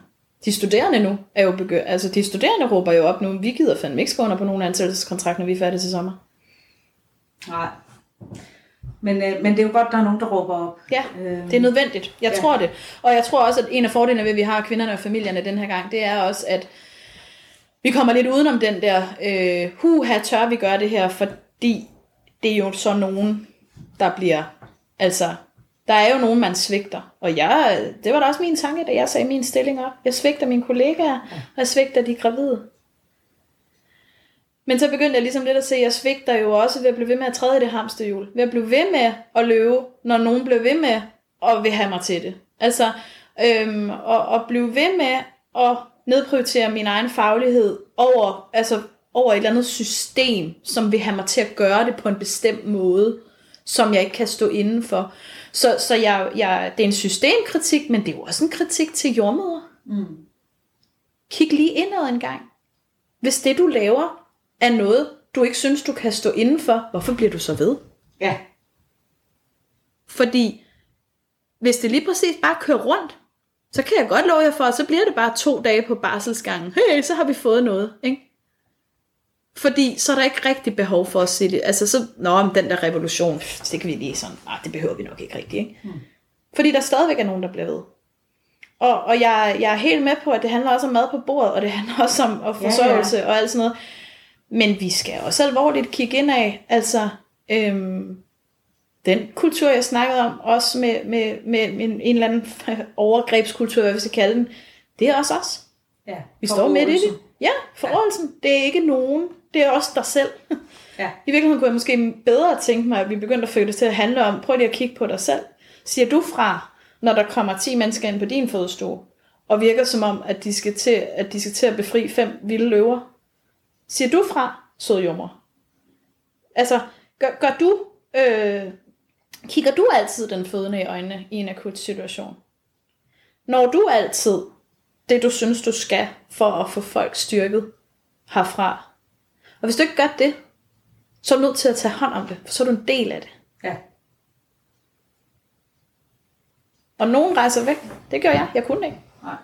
de studerende nu er jo begyndt... Altså, de studerende råber jo op nu, vi gider fandme ikke under på nogen ansættelseskontrakt, når vi er færdige til sommer. Nej. Men, øh, men det er jo godt, der er nogen, der råber op. Ja, Øhm, det er nødvendigt. Jeg ja. tror det. Og jeg tror også, at en af fordelene ved, at vi har kvinderne og familierne den her gang, det er også, at vi kommer lidt udenom den der, øh, huha, tør vi gøre det her, fordi det er jo så nogen, der bliver, altså, der er jo nogen, man svigter. Og jeg, det var da også min tanke, da jeg sagde min stilling op. Jeg svigter mine kollegaer, og jeg svigter de gravide. Men så begyndte jeg ligesom lidt at se, at jeg svigter jo også ved at blive ved med at træde i det hamsterhjul. Ved at blive ved med at løbe, når nogen blev ved med at vil have mig til det. Altså, øhm, og, og blive ved med at nedprioritere min egen faglighed over, altså, over et eller andet system, som vil have mig til at gøre det på en bestemt måde, som jeg ikke kan stå inden for. Så, så jeg, jeg, det er en systemkritik, men det er jo også en kritik til jordmøder. Mm. Kig lige indad en gang. Hvis det, du laver, er noget, du ikke synes, du kan stå inden for, hvorfor bliver du så ved? Ja. Fordi hvis det lige præcis bare kører rundt, så kan jeg godt love jer for, at så bliver det bare to dage på barselsgangen. Hey, så har vi fået noget, ikke? Fordi så er der ikke rigtig behov for at se det. Altså så, nå, om den der revolution, det kan vi lige sådan, nej, det behøver vi nok ikke rigtigt, ikke? Hmm. Fordi der stadigvæk er nogen, der bliver ved. Og, og jeg, jeg er helt med på, at det handler også om mad på bordet, og det handler også om at forsørgelse ja, ja. og alt sådan noget. Men vi skal også alvorligt kigge ind af, altså, øhm, den kultur, jeg snakkede om, også med, med, med, med en, en eller anden overgrebskultur, hvad vi skal kalde den, det er også os. Ja, vi står midt i det. Ja, forrådelsen. Ja. Det er ikke nogen, det er også dig selv. Ja. I virkeligheden kunne jeg måske bedre tænke mig, at vi begyndte at føle det til at handle om, prøv lige at kigge på dig selv. Siger du fra, når der kommer 10 mennesker ind på din fødestue, og virker som om, at de skal til at, de skal til at befri fem vilde løver? Siger du fra, sød jommer? Altså, gør, gør du øh, Kigger du altid den fødende i øjnene i en akut situation? Når du altid det, du synes, du skal for at få folk styrket herfra? Og hvis du ikke gør det, så er du nødt til at tage hånd om det, for så er du en del af det. Ja. Og nogen rejser væk. Det gør jeg. Jeg kunne ikke. Nej.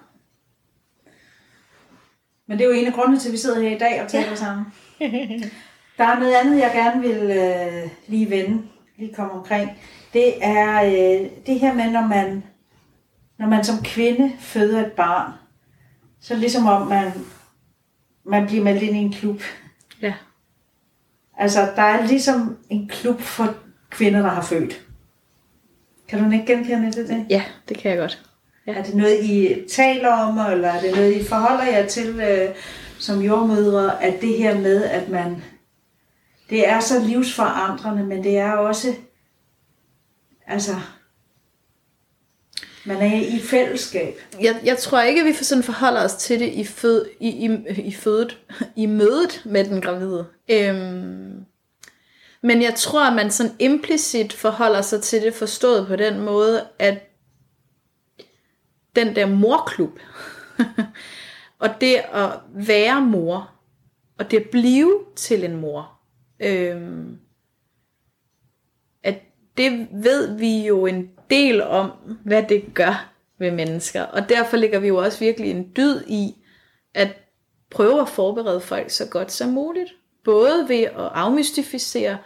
Men det er jo en af grundene til, at vi sidder her i dag og taler ja. sammen. Der er noget andet, jeg gerne vil øh, lige vende lige komme omkring, det er øh, det her med, når man, når man som kvinde føder et barn, så ligesom om man, man bliver meldt ind i en klub. Altså, der er ligesom en klub for kvinder, der har født. Kan du ikke genkende det? det? Ja, det kan jeg godt. Ja. Er det noget, I taler om, eller er det noget, I forholder jer til øh, som jordmødre, at det her med, at man det er så livsforandrende, men det er også, altså, man er i et fællesskab. Jeg, jeg tror ikke, at vi sådan forholder os til det i, fød, i, i, i, fødet, i mødet med den gravide. Øhm, men jeg tror, at man sådan implicit forholder sig til det forstået på den måde, at den der morklub, og det at være mor, og det at blive til en mor, Øhm, at det ved vi jo en del om, hvad det gør ved mennesker. Og derfor ligger vi jo også virkelig en dyd i, at prøve at forberede folk så godt som muligt. Både ved at afmystificere,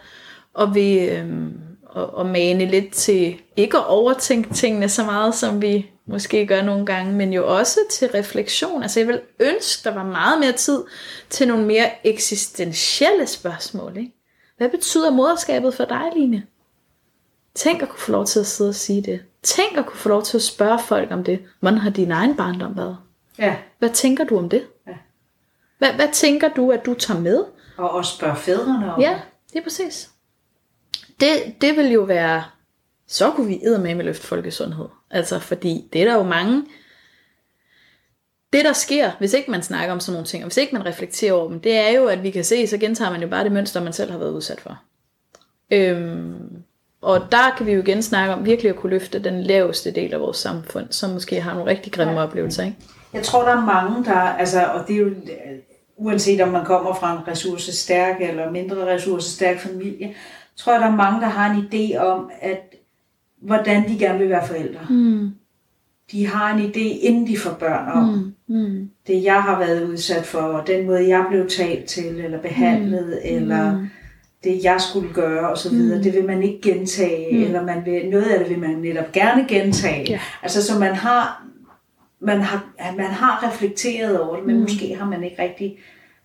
og ved øhm, at, at mane lidt til ikke at overtænke tingene så meget, som vi måske gør nogle gange, men jo også til refleksion. Altså jeg vil ønske, der var meget mere tid til nogle mere eksistentielle spørgsmål. Ikke? Hvad betyder moderskabet for dig, Line? Tænk at kunne få lov til at sidde og sige det. Tænk at kunne få lov til at spørge folk om det. Hvordan har din egen barndom været? Ja. Hvad tænker du om det? Ja. Hvad, hvad tænker du, at du tager med? Og også spørge fædrene om Ja, det er præcis. Det, det vil jo være, så kunne vi med med løfte folkesundhed. Altså, fordi det er der jo mange, det der sker, hvis ikke man snakker om sådan nogle ting, og hvis ikke man reflekterer over dem, det er jo, at vi kan se, så gentager man jo bare det mønster, man selv har været udsat for. Øhm, og der kan vi jo igen snakke om virkelig at kunne løfte den laveste del af vores samfund, som måske har nogle rigtig grimme ja. oplevelser. Ikke? Jeg tror, der er mange, der, altså, og det er jo uanset om man kommer fra en ressourcestærk eller mindre ressourcestærk familie, tror jeg, der er mange, der har en idé om, at hvordan de gerne vil være forældre. Mm. De har en idé, inden de får børn om mm. Mm. det, jeg har været udsat for, og den måde, jeg blev talt til, eller behandlet, mm. eller mm. Det, jeg skulle gøre, osv. Mm. Det vil man ikke gentage, mm. eller man vil, noget af det vil man netop gerne gentage. Yeah. Altså, så man har, man har, man har reflekteret over det, men mm. måske har man ikke rigtig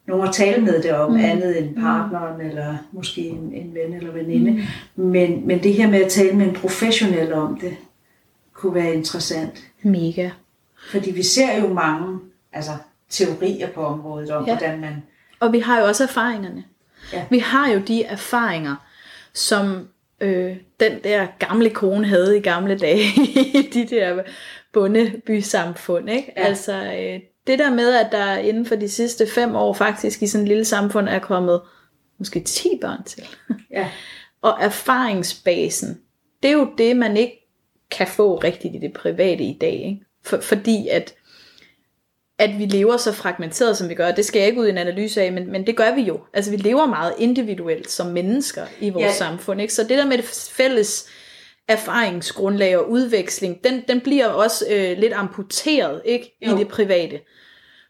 nogen at tale med det om, mm. andet end partneren, mm. eller måske en, en ven eller veninde. Mm. Men, men det her med at tale med en professionel om det, kunne være interessant. Mega. Fordi vi ser jo mange altså, teorier på området om, ja. hvordan man... Og vi har jo også erfaringerne. Ja. Vi har jo de erfaringer, som øh, den der gamle kone havde i gamle dage i de der bundebysamfund. Ikke? Ja. Altså øh, det der med, at der inden for de sidste fem år faktisk i sådan et lille samfund er kommet måske 10 børn til. Ja. og erfaringsbasen, det er jo det, man ikke kan få rigtigt i det private i dag. Ikke? For, fordi at at vi lever så fragmenteret, som vi gør. Det skal jeg ikke ud i en analyse af, men, men det gør vi jo. Altså vi lever meget individuelt som mennesker i vores ja. samfund. Ikke? Så det der med det fælles erfaringsgrundlag og udveksling, den, den bliver også øh, lidt amputeret ikke i det private.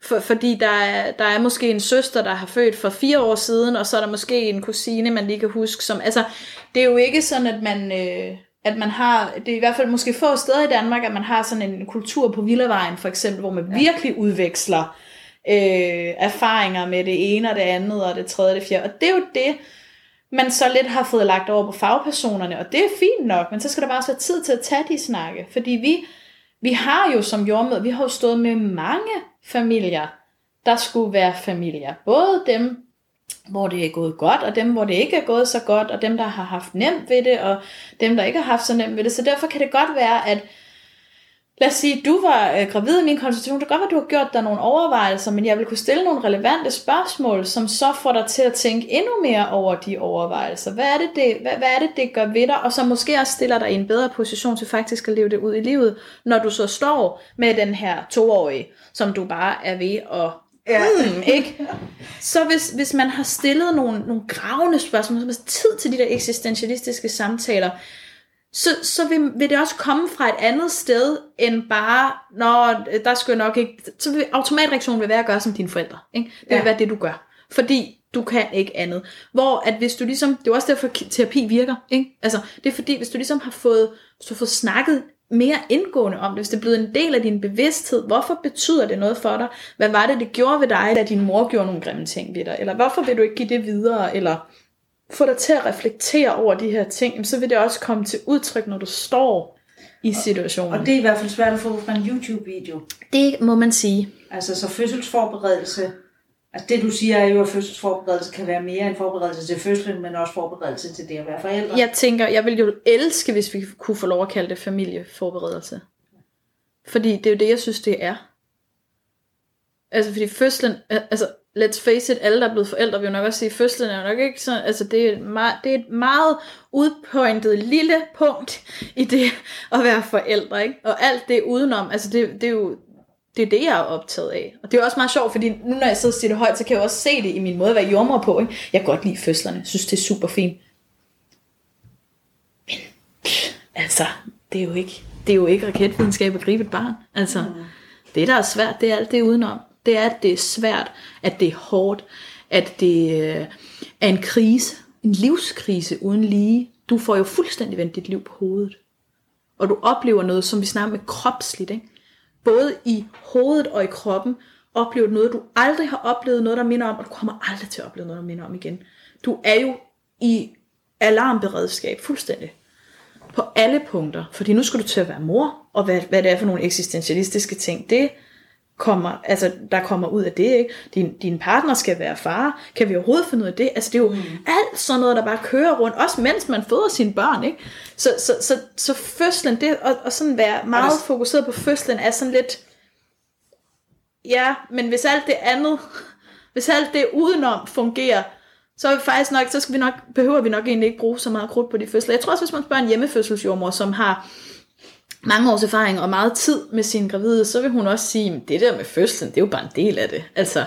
For, fordi der er, der er måske en søster, der har født for fire år siden, og så er der måske en kusine, man lige kan huske. Som, altså, det er jo ikke sådan, at man... Øh, at man har, det er i hvert fald måske få steder i Danmark, at man har sådan en kultur på Villavejen for eksempel, hvor man ja. virkelig udveksler øh, erfaringer med det ene og det andet og det tredje og det fjerde. Og det er jo det, man så lidt har fået lagt over på fagpersonerne, og det er fint nok, men så skal der bare være tid til at tage de snakke, fordi vi, vi har jo som jordmød, vi har jo stået med mange familier, der skulle være familier. Både dem, hvor det er gået godt, og dem, hvor det ikke er gået så godt, og dem, der har haft nemt ved det, og dem, der ikke har haft så nemt ved det. Så derfor kan det godt være, at lad os sige, du var øh, gravid i min konsultation, det kan godt være, at du har gjort dig nogle overvejelser, men jeg vil kunne stille nogle relevante spørgsmål, som så får dig til at tænke endnu mere over de overvejelser. Hvad er det, det, hvad, hvad er det, det gør ved dig? Og så måske også stiller dig i en bedre position til faktisk at leve det ud i livet, når du så står med den her toårige, som du bare er ved at Ja. Mm, ikke? Så hvis, hvis man har stillet nogle, nogle gravende spørgsmål, så har tid til de der eksistentialistiske samtaler, så, så vil, vil det også komme fra et andet sted, end bare, når der skal nok ikke, så vil automatreaktionen vil være at gøre som dine forældre. Ikke? Det vil ja. være det, du gør. Fordi du kan ikke andet. Hvor at hvis du ligesom, det er også derfor terapi virker, ikke? Altså, det er fordi, hvis du ligesom har fået, hvis du har fået snakket mere indgående om det, hvis det er blevet en del af din bevidsthed. Hvorfor betyder det noget for dig? Hvad var det, det gjorde ved dig, da din mor gjorde nogle grimme ting ved dig? Eller hvorfor vil du ikke give det videre? Eller få dig til at reflektere over de her ting, så vil det også komme til udtryk, når du står i situationen. Og det er i hvert fald svært at få fra en YouTube-video. Det må man sige. Altså så fødselsforberedelse Altså det du siger er jo, at fødselsforberedelse kan være mere end forberedelse til fødslen, men også forberedelse til det at være forældre. Jeg tænker, jeg ville jo elske, hvis vi kunne få lov at kalde det familieforberedelse. Fordi det er jo det, jeg synes, det er. Altså fordi fødslen, altså let's face it, alle der er blevet forældre vil jo nok også sige, fødslen er nok ikke sådan, altså det er, et meget, det er et meget udpointet lille punkt i det at være forældre, ikke? Og alt det udenom, altså det, det er jo, det er det, jeg er optaget af. Og det er også meget sjovt, fordi nu når jeg sidder og siger det højt, så kan jeg også se det i min måde at være jordmor på. Ikke? Jeg kan godt lide fødslerne. Synes, det er super fint. Men altså, det er jo ikke, det er jo ikke raketvidenskab at gribe et barn. Altså, mm. det der er svært, det er alt det udenom. Det er, at det er svært, at det er hårdt, at det øh, er en krise, en livskrise uden lige. Du får jo fuldstændig vendt dit liv på hovedet. Og du oplever noget, som vi snakker med kropsligt, ikke? Både i hovedet og i kroppen, oplevet noget, du aldrig har oplevet noget, der minder om, og du kommer aldrig til at opleve noget, der minder om igen. Du er jo i alarmberedskab fuldstændig. På alle punkter. Fordi nu skal du til at være mor, og hvad, hvad det er for nogle eksistentialistiske ting. Det kommer, altså, der kommer ud af det. Ikke? Din, din partner skal være far. Kan vi overhovedet finde ud af det? Altså, det er jo mm. alt sådan noget, der bare kører rundt. Også mens man føder sine børn. Ikke? Så, så, så, så fødslen, det, og, og sådan være meget det... fokuseret på fødslen, er sådan lidt... Ja, men hvis alt det andet, hvis alt det udenom fungerer, så er vi faktisk nok, så skal vi nok, behøver vi nok egentlig ikke bruge så meget krudt på de fødsler. Jeg tror også, hvis man spørger en hjemmefødselsjordmor, som har mange års erfaring og meget tid med sin gravide, så vil hun også sige, at det der med fødslen, det er jo bare en del af det. Altså,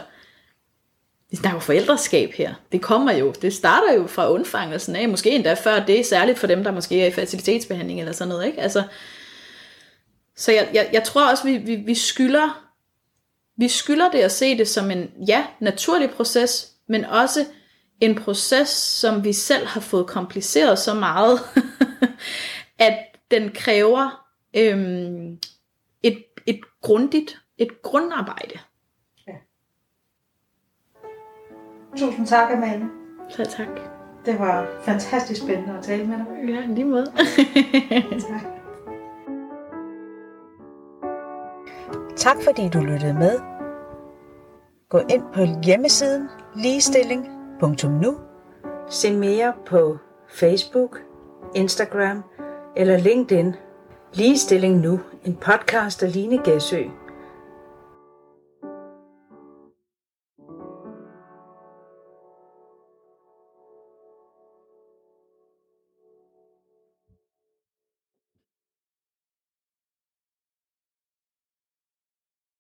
der er jo forældreskab her. Det kommer jo, det starter jo fra undfangelsen af, måske endda før det, særligt for dem, der måske er i facilitetsbehandling eller sådan noget, ikke? Altså, så jeg, jeg, jeg tror også, vi, vi, vi skylder vi skylder det at se det som en, ja, naturlig proces, men også en proces, som vi selv har fået kompliceret så meget, at den kræver øhm, et, et grundigt, et grundarbejde. Ja. Tusind tak, Amalie. Så tak. Det var fantastisk spændende at tale med dig. Ja, lige måde. tak. Tak fordi du lyttede med. Gå ind på hjemmesiden ligestilling.nu. Se mere på Facebook, Instagram eller LinkedIn. Ligestilling Nu, en podcast af Line Gæsø.